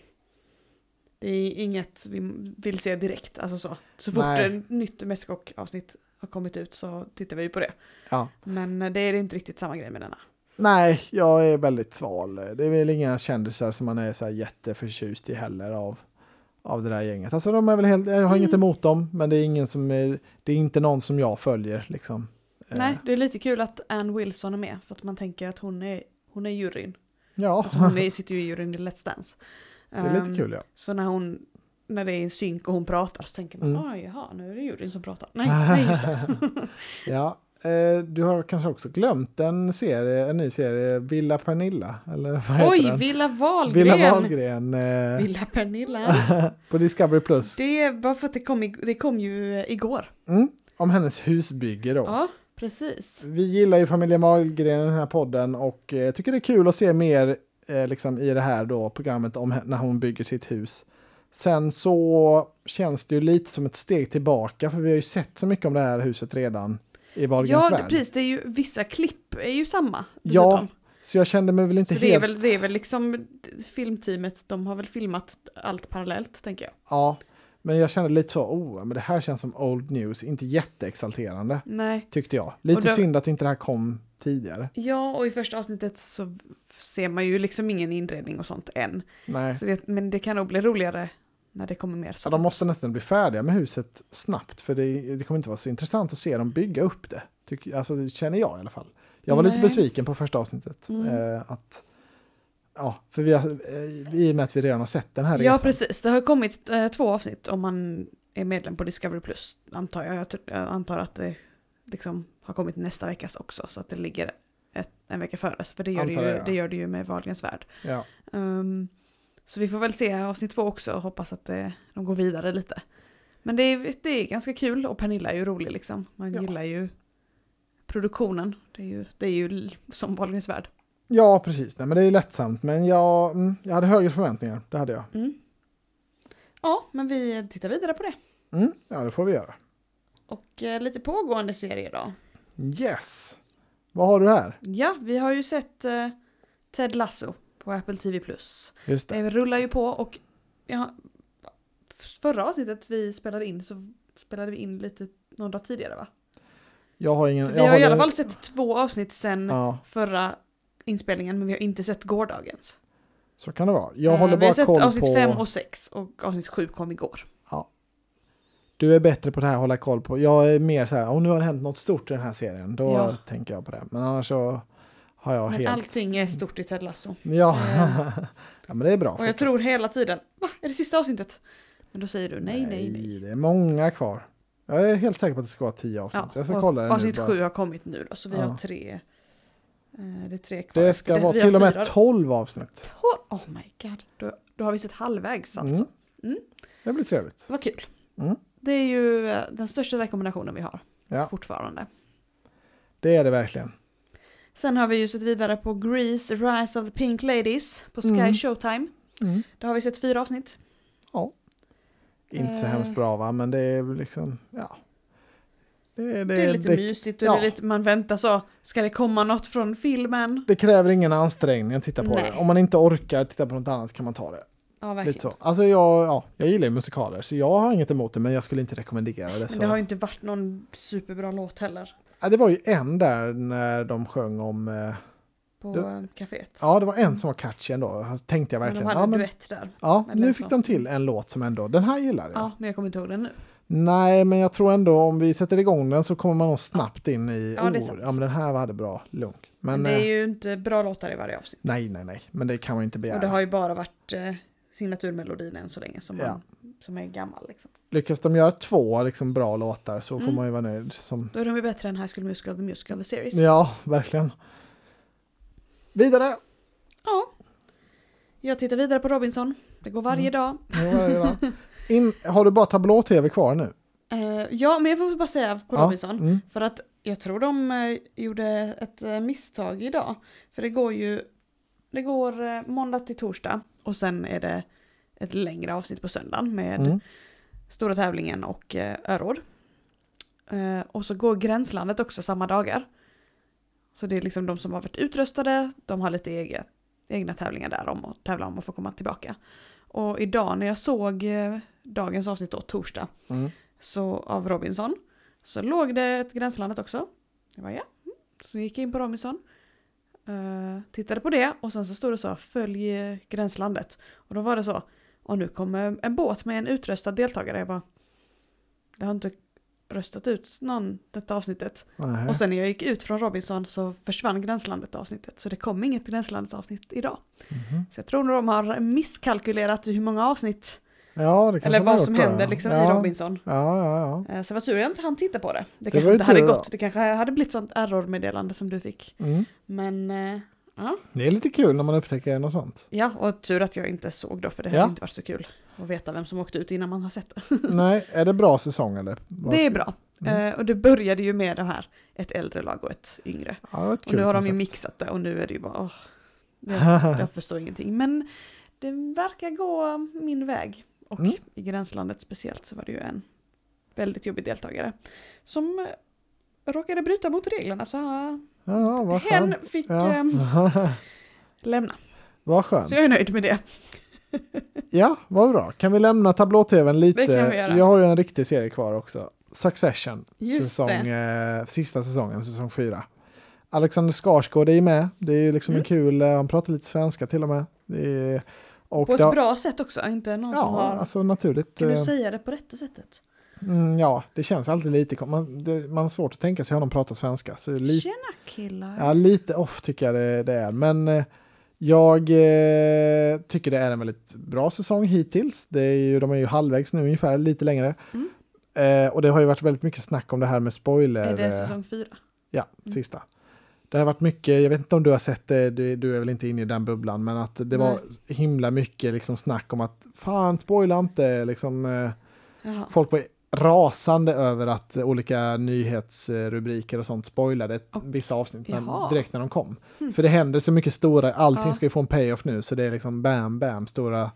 Det är inget vi vill se direkt. Alltså så. så fort ett nytt Mästerkock-avsnitt har kommit ut så tittar vi på det. ja. Men det är inte riktigt samma grej med denna. Nej, jag är väldigt sval. Det är väl inga kändisar som man är så här jätteförtjust i heller av, av det där gänget. Alltså de är väl helt, jag har inget Mm. emot dem, men det är ingen som är, det är inte någon som jag följer liksom. Eh, Nej, det är lite kul att Ann Wilson är med. För att man tänker att hon är, hon är juryn. Ja, Alltså hon är, sitter ju i juryn i Let's Dance. det är lite Ehm, kul ja. Så när hon när det är en synk och hon pratar så tänker man, Mm. oj jaha, nu är det juryn som pratar. Nej, nej just det. ja, du har kanske också glömt en serie, en ny serie, Villa Pernilla, eller vad Oj, den? Villa Wahlgren! Villa Wahlgren eh, Villa Pernilla. på Discovery Plus. Det är bara för att det kom, det kom ju eh, igår. Mm, om hennes husbygge då. Ja, precis. Vi gillar ju familjen Wahlgren i den här podden och eh, tycker det är kul att se mer eh, liksom i det här då programmet om när hon bygger sitt hus. Sen så känns det ju lite som ett steg tillbaka för vi har ju sett så mycket om det här huset redan i Wahlgrens Ja, värld. precis. Det är ju, vissa klipp är ju samma. Ja, dessutom. Så jag kände mig väl inte Så det är, helt... väl, det är väl liksom filmteamet, de har väl filmat allt parallellt, tänker jag. Ja, men jag kände lite så, oh, men det här känns som old news, inte jätteexalterande Nej. tyckte jag. Lite då- synd att inte det här kom tidigare. Ja, och i första avsnittet så ser man ju liksom ingen inredning och sånt än. Nej. Så det, men det kan nog bli roligare när det kommer mer Ja, så. de måste nästan bli färdiga med huset snabbt för det, det kommer inte vara så intressant att se dem bygga upp det. Tyck, alltså, det känner jag i alla fall. Jag var lite Nej. besviken på första avsnittet. Mm. Eh, att, ja, för vi har, eh, I och med att vi redan har sett den här Ja, resan. precis. Det har kommit eh, två avsnitt om man är medlem på Discovery Plus, antar jag. Jag, jag antar att det liksom har kommit nästa veckas också, så att det ligger ett, en vecka före. För det gör, det, ju, jag, ja. det gör det ju med Wahlgrens värld. Ja. Ehm, så vi får väl se avsnitt två också och hoppas att det, de går vidare lite. Men det är, det är ganska kul och Pernilla är ju rolig liksom. Man Ja. gillar ju produktionen. Det är ju, det är ju som Wahlgrens värld. ja, precis. Nej, men det är lättsamt. Men jag, mm, jag hade högre förväntningar. Det hade jag. Mm. Ja, men vi tittar vidare på det. Mm, ja, det får vi göra. Och eh, lite pågående serier då. Yes. Vad har du här? Ja, vi har ju sett eh, Ted Lasso på Apple TV+. Just det. Det rullar ju på och ja, förra avsnittet vi spelade in så spelade vi in lite någon dag tidigare va? Jag har ingen... Vi jag har i alla fall sett två avsnitt sen Ja, förra inspelningen men vi har inte sett gårdagens. så kan det vara. Jag Eh, håller vi har bara sett koll avsnitt på... fem och sex och avsnitt sju kom igår. Du är bättre på det här att hålla koll på. Jag är mer så här, om nu har det hänt något stort i den här serien, då Ja. tänker jag på det. Men annars så har jag Men helt... allting är stort i Ted Lasso. Ja. Eh, ja, men det är bra. Och jag tror hela tiden, va? Är det sista avsnittet? Men då säger du nej, nej, nej. Det är många kvar. Jag är helt säker på att det ska vara tio avsnitt. Ja, jag ska och kolla det avsnitt sju har kommit nu då, så vi Ja. har tre. eh, Det är tre kvar. Det ska vara vi har till och med fyra. 12 avsnitt. Oh my god, då, då har vi sett halvvägs alltså. Mm. Mm. Det blir trevligt. Vad kul. Mm. Det är ju eh, den största rekommendationen vi har Ja. fortfarande. Det är det verkligen. Sen har vi ju sett vidare på Grease, Rise of the Pink Ladies på Sky Mm. Showtime. Mm. Där har vi sett fyra avsnitt. Inte så hemskt bra va, men det är liksom, ja. Det, Det, är lite mysigt och ja. det är lite, man väntar så, ska det komma något från filmen? det kräver ingen ansträngning att titta på Nej. det. Om man inte orkar titta på något annat kan man ta det. Ja, Lite verkligen. så. Alltså jag, ja, jag gillar musikaler så jag har inget emot det men jag skulle inte rekommendera det. Men Så. det har ju inte varit någon superbra låt heller ja, det var ju en där när de sjöng om, eh, på du, kaféet. ja det var en som var catchy ändå, tänkte jag Men de verkligen. hade Ja, en men, duett där. ja nu fick de till en låt som ändå, den här gillar jag. Ja, men jag kommer inte ihåg den nu. Nej, men jag tror ändå om vi sätter igång den så kommer man nog snabbt in i, Ja, det är oh, sant. ja men den här hade bra lunk. Men, Men, det är eh, ju inte bra låtar i varje avsnitt. nej, nej, nej, men det kan man inte begära. Och det har ju bara varit eh, signaturmelodin än så länge som, man, Ja. som är gammal. Liksom. Lyckas de göra två liksom, bra låtar så får Mm. man ju vara nöjd. Som, Då är de ju bättre än High School Musical, The Musical, The Series. ja, verkligen. Vidare! Ja. Jag tittar vidare på Robinson. Det går varje Mm. dag. Nu var det då. In, har du bara tablå-tv kvar nu? Eh, ja, men jag får bara säga på Ja, Robinson. Mm. För att jag tror de eh, gjorde ett eh, misstag idag. För det går ju, det går eh, måndag till torsdag och sen är det ett längre avsnitt på söndagen med Mm. stora tävlingen och eh, öråd. Eh, och så går Gränslandet också samma dagar. Så det är liksom de som har varit utröstade, de har lite egen, egna tävlingar där om att tävla om att få komma tillbaka. Och idag när jag såg eh, dagens avsnitt då, torsdag, Mm. så av Robinson, så låg det ett Gränslandet också. Jag bara ja. Mm. Så gick jag in på Robinson, eh, tittade på det och sen så stod det så följ eh, Gränslandet. Och då var det så, och nu kommer en båt med en utröstad deltagare. Jag bara, det har inte röstat ut någon detta avsnittet. Nej. Och sen när jag gick ut från Robinson så försvann Gränslandet avsnittet. Så det kom inget Gränslandet avsnitt idag. Mhm. Så jag tror nog de har misskalkylerat hur många avsnitt, Ja, det eller vad som ja. liksom ja. i Robinson. Ja, ja, ja. Eh, Så det var tur jag inte hann titta på det. Det, Det kanske inte hade då. gått. Det kanske hade blivit sånt error-meddelande som du fick. Mm. Men eh, ja. Det är lite kul när man upptäcker något sånt. ja, och tur att jag inte såg då för det hade inte varit så kul att veta vem som åkte ut innan man har sett det. Nej, är det bra säsong eller? Det är bra. Mm. Eh, och det började ju med det här, ett äldre lag och ett yngre. Ja, ett Och nu har de ju koncept. mixat det och nu är det ju bara, åh, jag, jag förstår ingenting. Men det verkar gå min väg. Och Mm. i gränslandet speciellt så var det ju en väldigt jobbig deltagare som eh, råkade bryta mot reglerna så han, Ja, hen fick Ja. eh, lämna. vad skönt. Så jag är nöjd med det. Ja, vad bra. Kan vi lämna tablå-tvn lite? Det kan vi göra. Jag har ju en riktig serie kvar också. Succession, Just säsong, eh, sista säsongen, säsong fyra. Alexander Skarsgård är ju med. Det är ju liksom en Mm. kul, eh, han pratar lite svenska till och med. Det är, och På ett det bra sätt också, inte någon som Ja, har... alltså naturligt. Kan du eh, säga det på rätta sättet? Mm, ja, det känns alltid lite, man, det, man har svårt att tänka sig honom prata svenska. Så lite, Tjena killar! ja, lite off tycker jag det, det är. Men eh, jag eh, tycker det är en väldigt bra säsong hittills. Det är ju, de är ju halvvägs nu ungefär, lite längre. Mm. Eh, och det har ju varit väldigt mycket snack om det här med spoiler. är det säsong fyra? Ja, Mm. sista. Det har varit mycket, jag vet inte om du har sett det, du, du är väl inte inne i den bubblan, men att det var himla mycket liksom snack om att fan spoila inte, liksom, eh, folk var rasande över att olika nyhetsrubriker och sånt spoilade Och- vissa avsnitt när, Jaha. direkt när de kom. Hmm. För det händer så mycket stora, allting Ja. ska ju få en payoff nu, så det är liksom bam, bam, stora,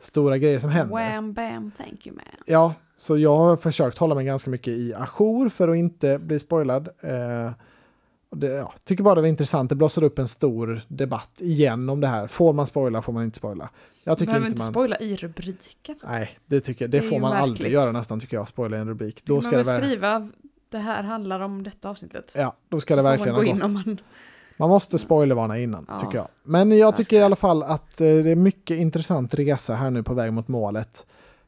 stora grejer som händer. Wham bam thank you man. Ja, så jag har försökt hålla mig ganska mycket i ajour för att inte bli spoilad. Eh, det, ja, tycker bara det var intressant, det blossar upp en stor debatt igen om det här. Får man spoila, får man inte spoila? Jag tycker behöver inte man... spoila i rubriken. Nej, det tycker jag, det, Det får man aldrig märkligt. göra nästan tycker jag, spoila i en rubrik. Då ska man det, väl skriva det här handlar om detta avsnittet. ja, då ska det verkligen man gå ha in gått. man... Man måste spoilervarna innan, Ja, tycker jag. Men jag tycker i verkligen. alla fall att eh, det är mycket intressant resa här nu på väg mot målet.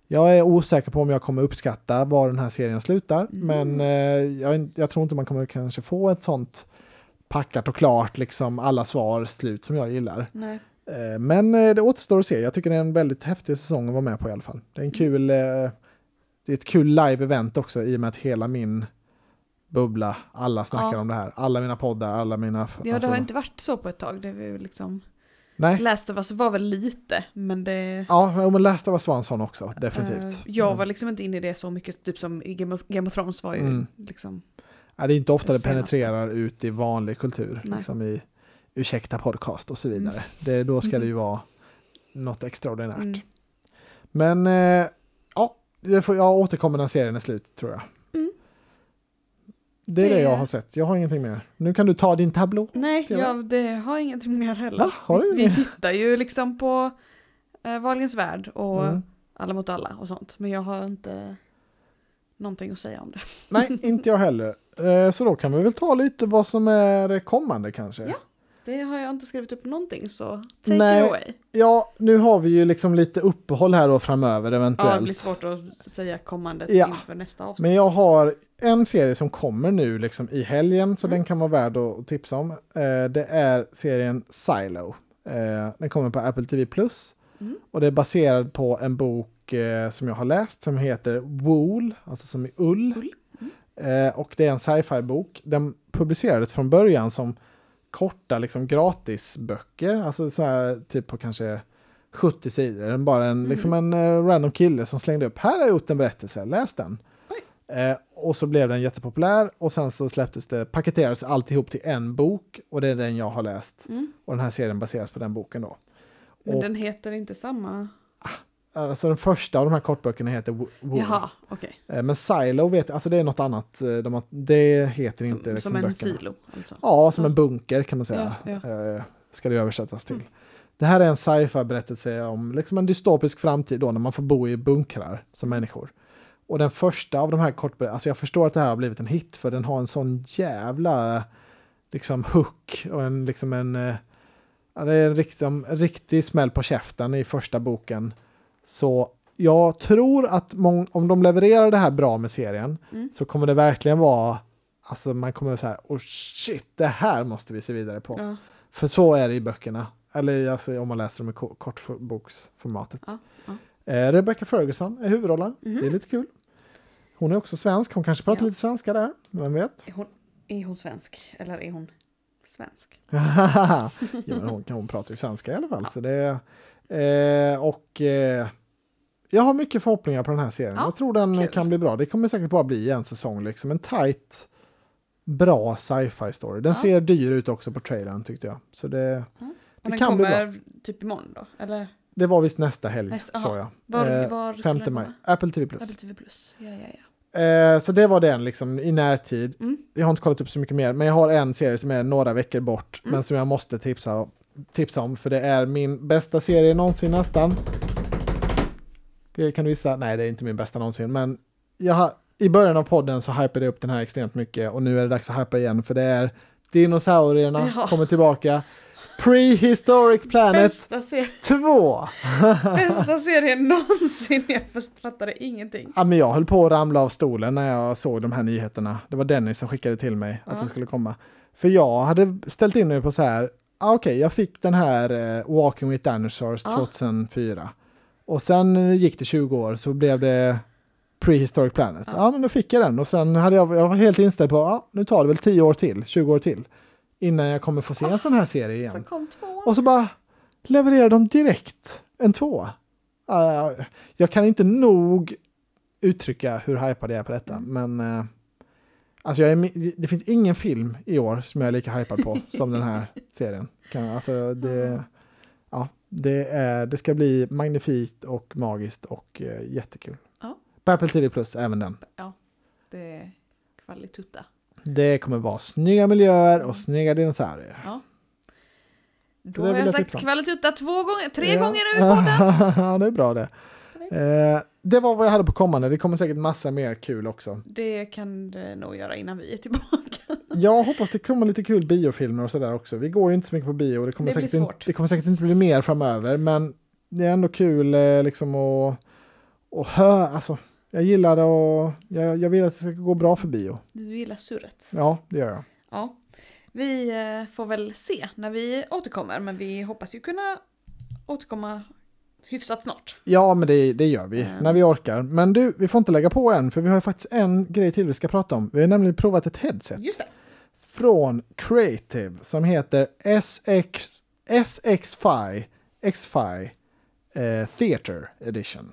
Jag är osäker på om jag kommer uppskatta var den här serien slutar, Mm. men eh, jag, jag tror inte man kommer kanske få ett sånt packat och klart, liksom alla svar slut som jag gillar. Nej. Eh, men eh, det återstår att se. Jag tycker det är en väldigt häftig säsong att vara med på i alla fall. Det är en kul, eh, det är ett kul live-event också i och med att hela min bubbla, alla snackar Ja. om det här. Alla mina poddar, alla mina... Ja, det alltså- har inte varit så på ett tag. Det är liksom... Nej. Last of Us var väl lite, men det... Ja, men Last of Us var en sån också, definitivt. Jag var liksom inte inne i det så mycket, typ som Game of, Game of Thrones var ju Mm. liksom... Ja, det är inte ofta det det penetrerar ut i vanlig kultur, Nej. liksom i ursäkta podcast och så vidare. Det, då ska det ju vara något extraordinärt. Mm. Men eh, ja, det får, jag återkommer när serien är slut tror jag. Mm. Det är det... Det- jag har sett, jag har ingenting mer. Nu kan du ta din tablå. Nej, jag det har ingenting mer heller. Va? Har du vi, tittar ju liksom på eh, Wahlgrens värld och Mm. Alla mot alla och sånt. Men jag har inte någonting att säga om det. Nej, inte jag heller. Eh, så då kan vi väl ta lite vad som är kommande kanske. Ja. Det har jag inte skrivit upp någonting så take Nej. it away. Ja, nu har vi ju liksom lite uppehåll här då framöver Ja, eventuellt. det blir svårt att säga kommande Ja. inför nästa avsnitt. Men jag har en serie som kommer nu liksom i helgen så Mm. den kan vara värd att tipsa om. Eh, det är serien Silo. Eh, den kommer på Apple TV Plus Mm. och det är baserad på en bok eh, som jag har läst som heter Wool, alltså som i ull. Ull, Eh, och det är en sci-fi bok. Den publicerades från början som korta liksom gratisböcker, alltså så här typ på kanske 70 sidor. Bara en, Mm. liksom en eh, random kille som slängde upp, här har jag gjort en berättelse, läs den. Eh, och så blev den jättepopulär och sen så släpptes det, paketerades alltihop till en bok och det är den jag har läst. Mm. Och den här serien baseras på den boken då. Men Och- den heter inte samma... Alltså den första av de här kortböckerna heter Wo- Wool. Jaha, okej. Eh, men Silo vet alltså det är något annat. eh, De det heter inte Som, liksom som en böckerna. silo alltså. Ja, som Ja. en bunker kan man säga. Ja, Eh, ska det översättas till. Mm. Det här är en sci-fi berättelse om liksom en dystopisk framtid då när man får bo i bunkrar som människor. Och den första av de här kortberättelserna, alltså jag förstår att det här har blivit en hit för den har en sån jävla liksom hook och en liksom en ja, det är en riktig, en riktig smäll på käften i första boken. Så jag tror att om de levererar det här bra med serien Mm. så kommer det verkligen vara Alltså man kommer att säga, oh shit, det här måste vi se vidare på. Ja. För så är det i böckerna. Eller alltså, om man läser dem i ko- kortboksformatet. Ja, Eh, Rebecca Ferguson är huvudrollen. Mhm. Det är lite kul. Hon är också svensk. Hon kanske pratar Ja. lite svenska där. Vem vet? Är, hon, är hon svensk? Eller är hon svensk? ja, men hon, hon pratar ju svenska i alla fall. Så det, eh, och eh, jag har mycket förhoppningar på den här serien. Ja, jag tror den kul. kan bli bra. Det kommer säkert bara bli en säsong. Liksom. En tight, bra sci-fi story. Den Ja. ser dyr ut också på trailern tyckte jag. Så det, Och Det den kan bli kommer typ imorgon då? Eller det var visst nästa helg, Nästa- sa jag. var, Eh, var skulle 5 den maj. Apple TV+. Plus. Apple TV. Ja, ja, ja. Eh, så det var den liksom i närtid. Mm. Jag har inte kollat upp så mycket mer, men jag har en serie som är några veckor bort, Mm. men som jag måste tipsa, tipsa om, för det är min bästa serie någonsin nästan. Kan du gissa? Nej, det är inte min bästa någonsin, men jag har, i början av podden så hypade jag upp den här extremt mycket och nu är det dags att hypa igen, för det är dinosaurierna Ja. kommer tillbaka. Prehistoric Planet Bästa, ser- 2! bästa serien någonsin. Jag fattade ingenting. Ja, men jag höll på att ramla av stolen när jag såg de här nyheterna. Det var Dennis som skickade till mig att Ja. det skulle komma. För jag hade ställt in mig på så här, ah, okej, jag fick den här eh, Walking with Dinosaurs Ja. 2004. Och sen gick det 20 år så blev det Prehistoric Planet. Ja. Ja. men då fick jag den och sen hade jag, jag var helt inställd på, ja, nu tar det väl 10 år till, 20 år till. Innan jag kommer få se en sån här serie igen. Så. Och så bara levererar de direkt en tvåa. Uh, jag kan inte nog uttrycka hur hypad jag är på detta, Mm. men uh, alltså jag är, det finns ingen film i år som jag är lika hypad på som den här serien. Kan, alltså det, det, är, det ska bli magnifikt och magiskt och uh, jättekul. Ja. På Apple TV Plus, även den. Det är kvalitutta. Det kommer vara snygga miljöer och snygga dinosaurier. Ja. Då har jag sagt kvalitutta två gånger, tre Ja. gånger nu ja, det är bra det. Eh, det var vad jag hade på kommande. Det kommer säkert massa mer kul också. Det kan det nog göra innan vi är tillbaka. Jag hoppas det kommer lite kul biofilmer och sådär också. Vi går ju inte så mycket på bio. Det kommer, Det säkert, inte, det kommer säkert inte bli mer framöver. Men det är ändå kul eh, liksom att, att höra. Alltså, jag gillar det och jag, jag vill att det ska gå bra för bio. Du gillar surret. Ja, det gör jag. Ja. Vi eh, får väl se när vi återkommer, men vi hoppas ju kunna återkomma hyfsat snart. Ja, men det, det gör vi Mm. när vi orkar. Men du, vi får inte lägga på än, för vi har faktiskt en grej till vi ska prata om. Vi har nämligen provat ett headset Just det. från Creative som heter SX, SX5 X5 eh, Theater Edition.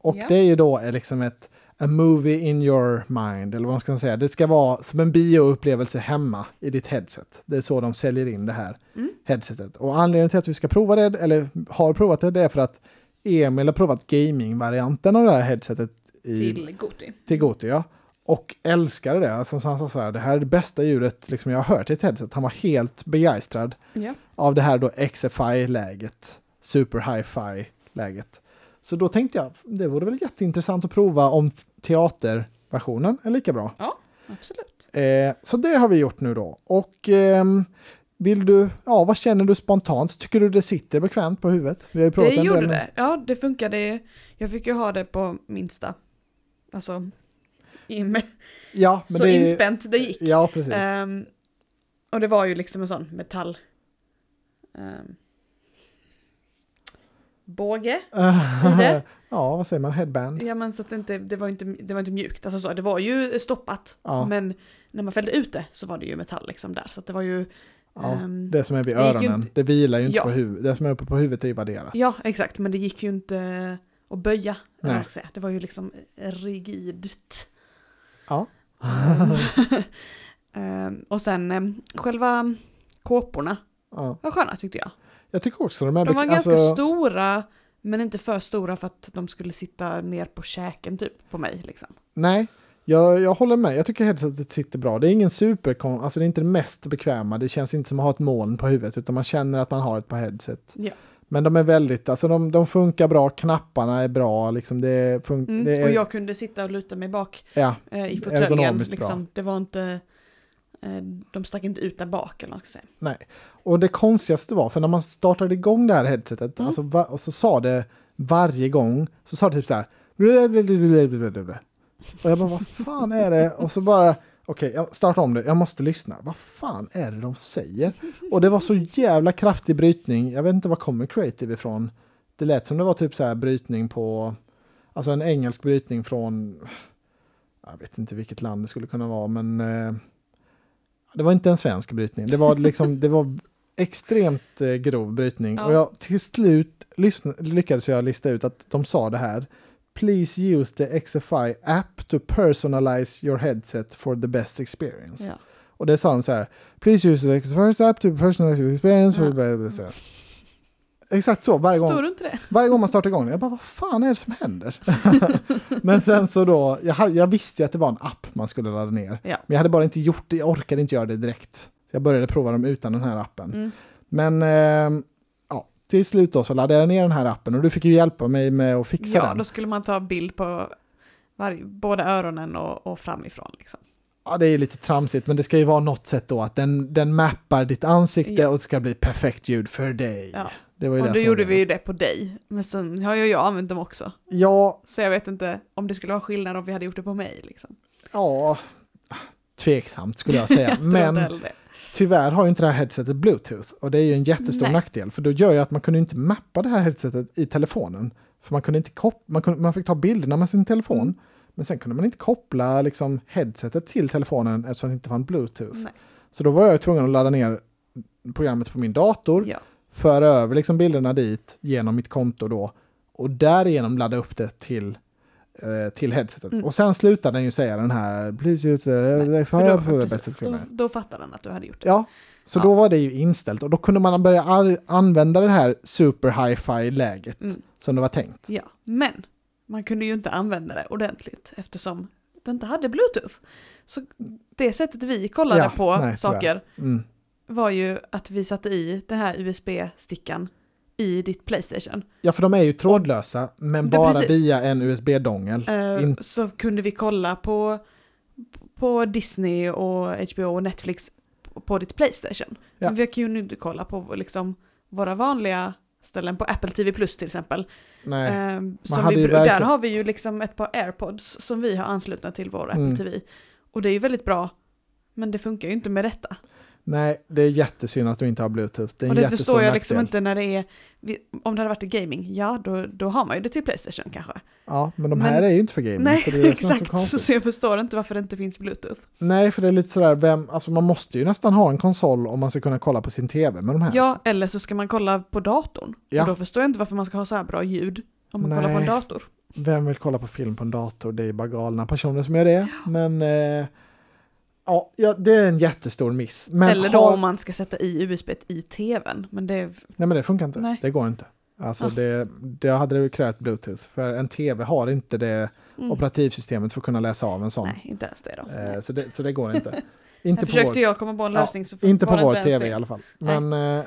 Och Ja. det är ju då eh, liksom ett a movie in your mind, eller vad man ska säga. Det ska vara som en bioupplevelse hemma i ditt headset. Det är så de säljer in det här Mm. Headsetet. Och anledningen till att vi ska prova det, eller har provat det, det är för att Emil har provat gaming-varianten av det här headsetet i, Till Goti. till Goti, ja. Och älskade det. Alltså, så han sa så här, det här är det bästa ljudet liksom, jag har hört i ett headset. Han var helt begeistrad Ja. av det här då XFI-läget. Super hi-fi-läget. Så då tänkte jag, det vore väl jätteintressant att prova om teaterversionen är lika bra. Absolut. Eh, så det har vi gjort nu då. Och ehm, vill du, ja vad känner du spontant? Tycker du det sitter bekvämt på huvudet? Vi har ju provat Det en gjorde del det. Ja, det funkade. Jag fick ju ha det på minsta. Alltså, in, Ja, men så det, inspänt det gick. Ja, precis. Ehm, och det var ju liksom en sån metall... ehm, båge. i det. ja, vad säger man? Headband? Ja men så att det inte, det var inte, det var inte mjukt. Alltså så, det var ju stoppat. Ja. Men när man fällde ut det så var det ju metall liksom där. Så att det var ju... Ja, ehm, det som är vid det ju öronen, inte- det vilar ju inte Ja. på huvudet. Det som är uppe på huvudet är ju värderat. Ja, exakt. Men det gick ju inte att böja. Nej. Det var ju liksom rigidt. Ja. Ehm, och sen ehm, själva kåporna ja. var sköna tyckte jag. Jag tycker också de är... De var bek- ganska alltså- stora men inte för stora för att de skulle sitta ner på käken typ på mig liksom. Nej, jag, jag håller med. Jag tycker headsetet sitter bra. Det är ingen super... Alltså det är inte det mest bekväma. Det känns inte som att ha ett moln på huvudet utan man känner att man har ett par headset. Ja. Men de är väldigt, alltså de, de funkar bra, knapparna är bra, liksom det, fun- Mm. det är, Och jag kunde sitta och luta mig bak ja, eh, i fåtöljen. Bra. Liksom. Det var inte... Eh, de stack inte ut där bak eller vad man ska säga. nej. Och det konstigaste var, för när man startade igång det här headsetet, Mm. alltså, och så sa det varje gång, så sa det typ så här, blablabla. Och jag bara, vad fan är det? Och så bara, okej, jag startar om det, jag måste lyssna. Vad fan är det de säger? Och det var så jävla kraftig brytning, jag vet inte var kommer Creative ifrån. Det lät som det var typ så här brytning på, alltså en engelsk brytning från, jag vet inte vilket land det skulle kunna vara, men eh, det var inte en svensk brytning. Det var liksom, det var extremt eh, grov brytning. Ja. Och jag, till slut lyckades jag lista ut att de sa det här. Please use the XFI app to personalize your headset for the best experience. Ja. Och det sa de så här. Please use the XFI app to personalize your experience. Ja. For the best. Exakt så varje gång. Inte det? Varje gång man startar igång jag bara vad fan är det som händer? men sen så då, jag, jag visste ju att det var en app man skulle ladda ner. Ja. Men jag hade bara inte gjort det, jag orkade inte göra det direkt. Så jag började prova dem utan den här appen. Mm. Men ja, till slut då så laddade jag ner den här appen och du fick ju hjälpa mig med att fixa Ja, den. då skulle man ta bild på varje, båda öronen och, och framifrån. Liksom. Ja, det är lite tramsigt men det ska ju vara något sätt då att den, den mappar ditt ansikte Ja. och det ska bli perfekt ljud för dig. Ja. Det var ju Och det då gjorde var vi ju det på dig. Men sen har ju jag använt dem också. Ja, Så jag vet inte om det skulle vara skillnad om vi hade gjort det på mig. Liksom. ja, tveksamt skulle jag säga. Jag men det. Tyvärr har ju inte det här headsetet bluetooth och det är ju en jättestor Nej. nackdel för då gör ju att man kunde inte mappa det här headsetet i telefonen. För man kunde inte man, kunde, man fick ta bilderna med sin telefon Mm. men sen kunde man inte koppla liksom headsetet till telefonen eftersom det inte fanns bluetooth. Nej. Så då var jag tvungen att ladda ner programmet på min dator, Ja. föra över liksom bilderna dit genom mitt konto då och därigenom ladda upp det till till headsetet. Mm. Och sen slutar den ju säga den här Please use the Nej, för då, då, experience." då fattar den att du hade gjort det. Ja, så Ja. då var det ju inställt och då kunde man börja använda det här super hi-fi läget Mm. som det var tänkt. Ja, men man kunde ju inte använda det ordentligt eftersom det inte hade bluetooth. Så det sättet vi kollade Ja, på nej, saker Mm. var ju att vi satte i den här USB-stickan i ditt Playstation. Ja, för de är ju trådlösa, men bara precis. via en USB-dongel. Eh, In- Så kunde vi kolla på, på Disney och HBO och Netflix på ditt Playstation. Ja. Men vi kan ju inte kolla på liksom våra vanliga ställen på Apple TV Plus till exempel. Nej. Ehm, som vi, verkligen- Där har vi ju liksom ett par airpods som vi har anslutna till vår Apple Mm. TV. Och det är ju väldigt bra, men det funkar ju inte med detta. Nej, det är jättesynd att du inte har bluetooth. Det är Och en det jättestor förstår jag liksom inte när det är, om det hade varit gaming, ja då, då har man ju det till Playstation kanske. Ja, men de Men- här är ju inte för gaming. Nej, så det är det så exakt. Så, konstigt. jag förstår inte varför det inte finns bluetooth. Nej, för det är lite sådär, vem, alltså man måste ju nästan ha en konsol om man ska kunna kolla på sin tv med de här. Ja, eller så ska man kolla på datorn. Ja. Och då förstår jag inte varför man ska ha så här bra ljud om man kollar på en Nej. dator. Vem vill kolla på film på en dator? Det är bara galna personer som gör det. Men eh, ja, ja, det är en jättestor miss. Men eller då har- om man ska sätta i USB i tvn. Men det, Nej, men det funkar inte. Nej. Det går inte. Alltså Ah. det, det hade det krävt bluetooth. För en tv har inte det mm, operativsystemet för att kunna läsa av en sån. nej, inte ens det då. Eh, så, det, så det går inte. Inte på försökte vår, jag komma på en Ja, lösning så inte på vår tv det. i alla fall. Men eh,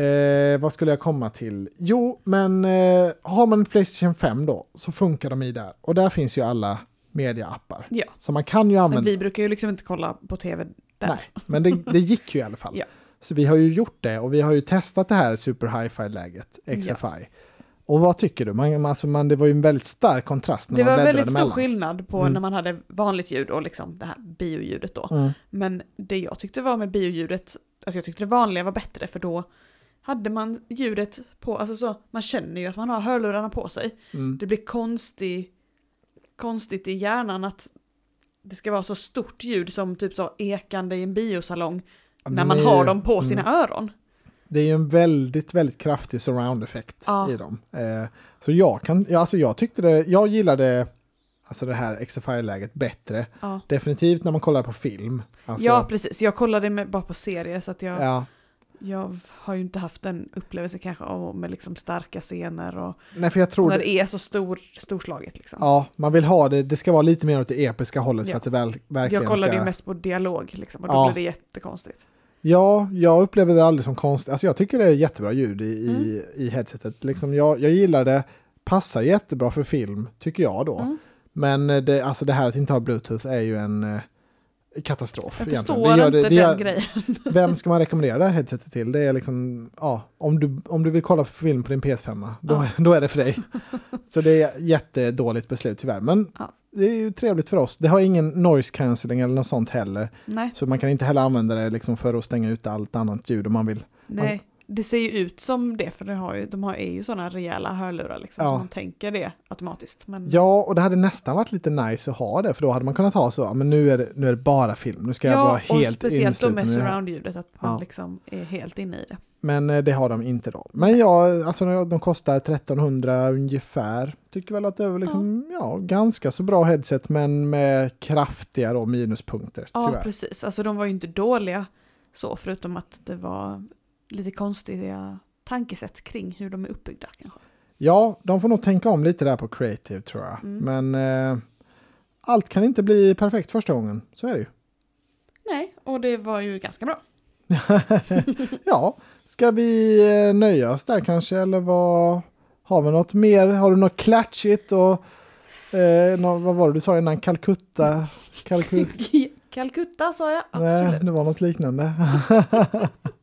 eh, vad skulle jag komma till? Jo, men eh, har man Playstation 5 då så funkar de i där. Och där finns ju alla mediaappar. Ja. Så man kan ju Men använda... vi brukar ju liksom inte kolla på tv där. Nej, men det, det gick ju i alla fall. Ja. Så vi har ju gjort det och vi har ju testat det här super hi-fi-läget, XFI. Och vad tycker du? Man, alltså man, det var ju en väldigt stark kontrast när Det man var väldigt stor mellan. skillnad på Mm. när man hade vanligt ljud och liksom det här bioljudet då. Mm. Men det jag tyckte var med bioljudet, alltså jag tyckte det vanliga var bättre för då hade man ljudet på, alltså så, man känner ju att man har hörlurarna på sig. Mm. Det blir konstig, konstigt i hjärnan att det ska vara så stort ljud som typ så ekande i en biosalong Ja, när man är har dem på mm. sina öron. Det är ju en väldigt, väldigt kraftig surround-effekt Ja. i dem. Eh, så jag kan, ja, alltså jag tyckte det, jag gillade alltså det här XFI-läget bättre. Ja. Definitivt när man kollar på film. Alltså, ja, precis. Jag kollade med, bara på serier så att jag, ja. Jag har ju inte haft en upplevelse kanske av med liksom starka scener och Nej, för jag tror när det, det är så stor, storslaget liksom. ja, man vill ha det, det ska vara lite mer åt det episka hållet Ja. för att det väl, verkligen jag kollade ska... ju mest på dialog liksom och då Ja. blev det jättekonstigt. Ja, jag upplever det aldrig som konstigt. Alltså jag tycker det är jättebra ljud i, i, Mm. i headsetet. Liksom jag, jag gillar det, passar jättebra för film, tycker jag då. Mm. Men eh, det, alltså det här att inte ha bluetooth är ju en eh, katastrof. Jag egentligen. förstår gör inte det, det den gör, grejen. Vem ska man rekommendera det här headsetet till? Det är liksom, ja, om du, om du vill kolla på film på din PS5, då, Ja. då är det för dig. Så det är jättedåligt beslut tyvärr. Men Ja. det är ju trevligt för oss. Det har ingen noise cancelling eller något sånt heller. Nej, Så man kan inte heller använda det liksom för att stänga ut allt annat ljud om man vill. nej. Det ser ju ut som det för det har ju, de har, är ju sådana rejäla hörlurar liksom. Ja. Man tänker det automatiskt. Men Ja, och det hade nästan varit lite nice att ha det, för då hade man kunnat ha så, ja, men nu är det, nu är det bara film, nu ska jag vara och helt speciellt med insluten i det här. surround-ljudet, att man Ja. liksom är helt inne i det. Men eh, det har de inte då. Men ja, alltså de kostar 1300 ungefär. Tycker väl att det är liksom, ja. ganska så bra headset, men med kraftiga då minuspunkter, Ja, tyvärr. precis. Alltså de var ju inte dåliga så, förutom att det var lite konstiga tankesätt kring hur de är uppbyggda kanske. Ja, de får nog tänka om lite där på creative tror jag. Mm. Men eh, allt kan inte bli perfekt första gången, så är det ju. Nej, och det var ju ganska bra. Ja, ska vi eh, nöja oss där kanske eller vad har vi något mer? Har du något klatschigt och eh, nå- vad var det du sa innan? Calcutta? Calcutta? Calcutta sa jag, Nej, absolut. det var något liknande.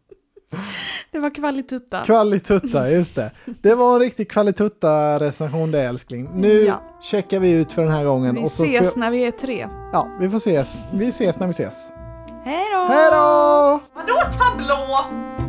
Det var kvalitutta. Kvalitutta, just det. Det var en riktig kvalitutta recension det älskling. Nu Ja. checkar vi ut för den här gången. Vi och så ses får, när vi är tre. ja, vi får ses. Vi ses när vi ses. Hej då! Hej då! Vadå tablå?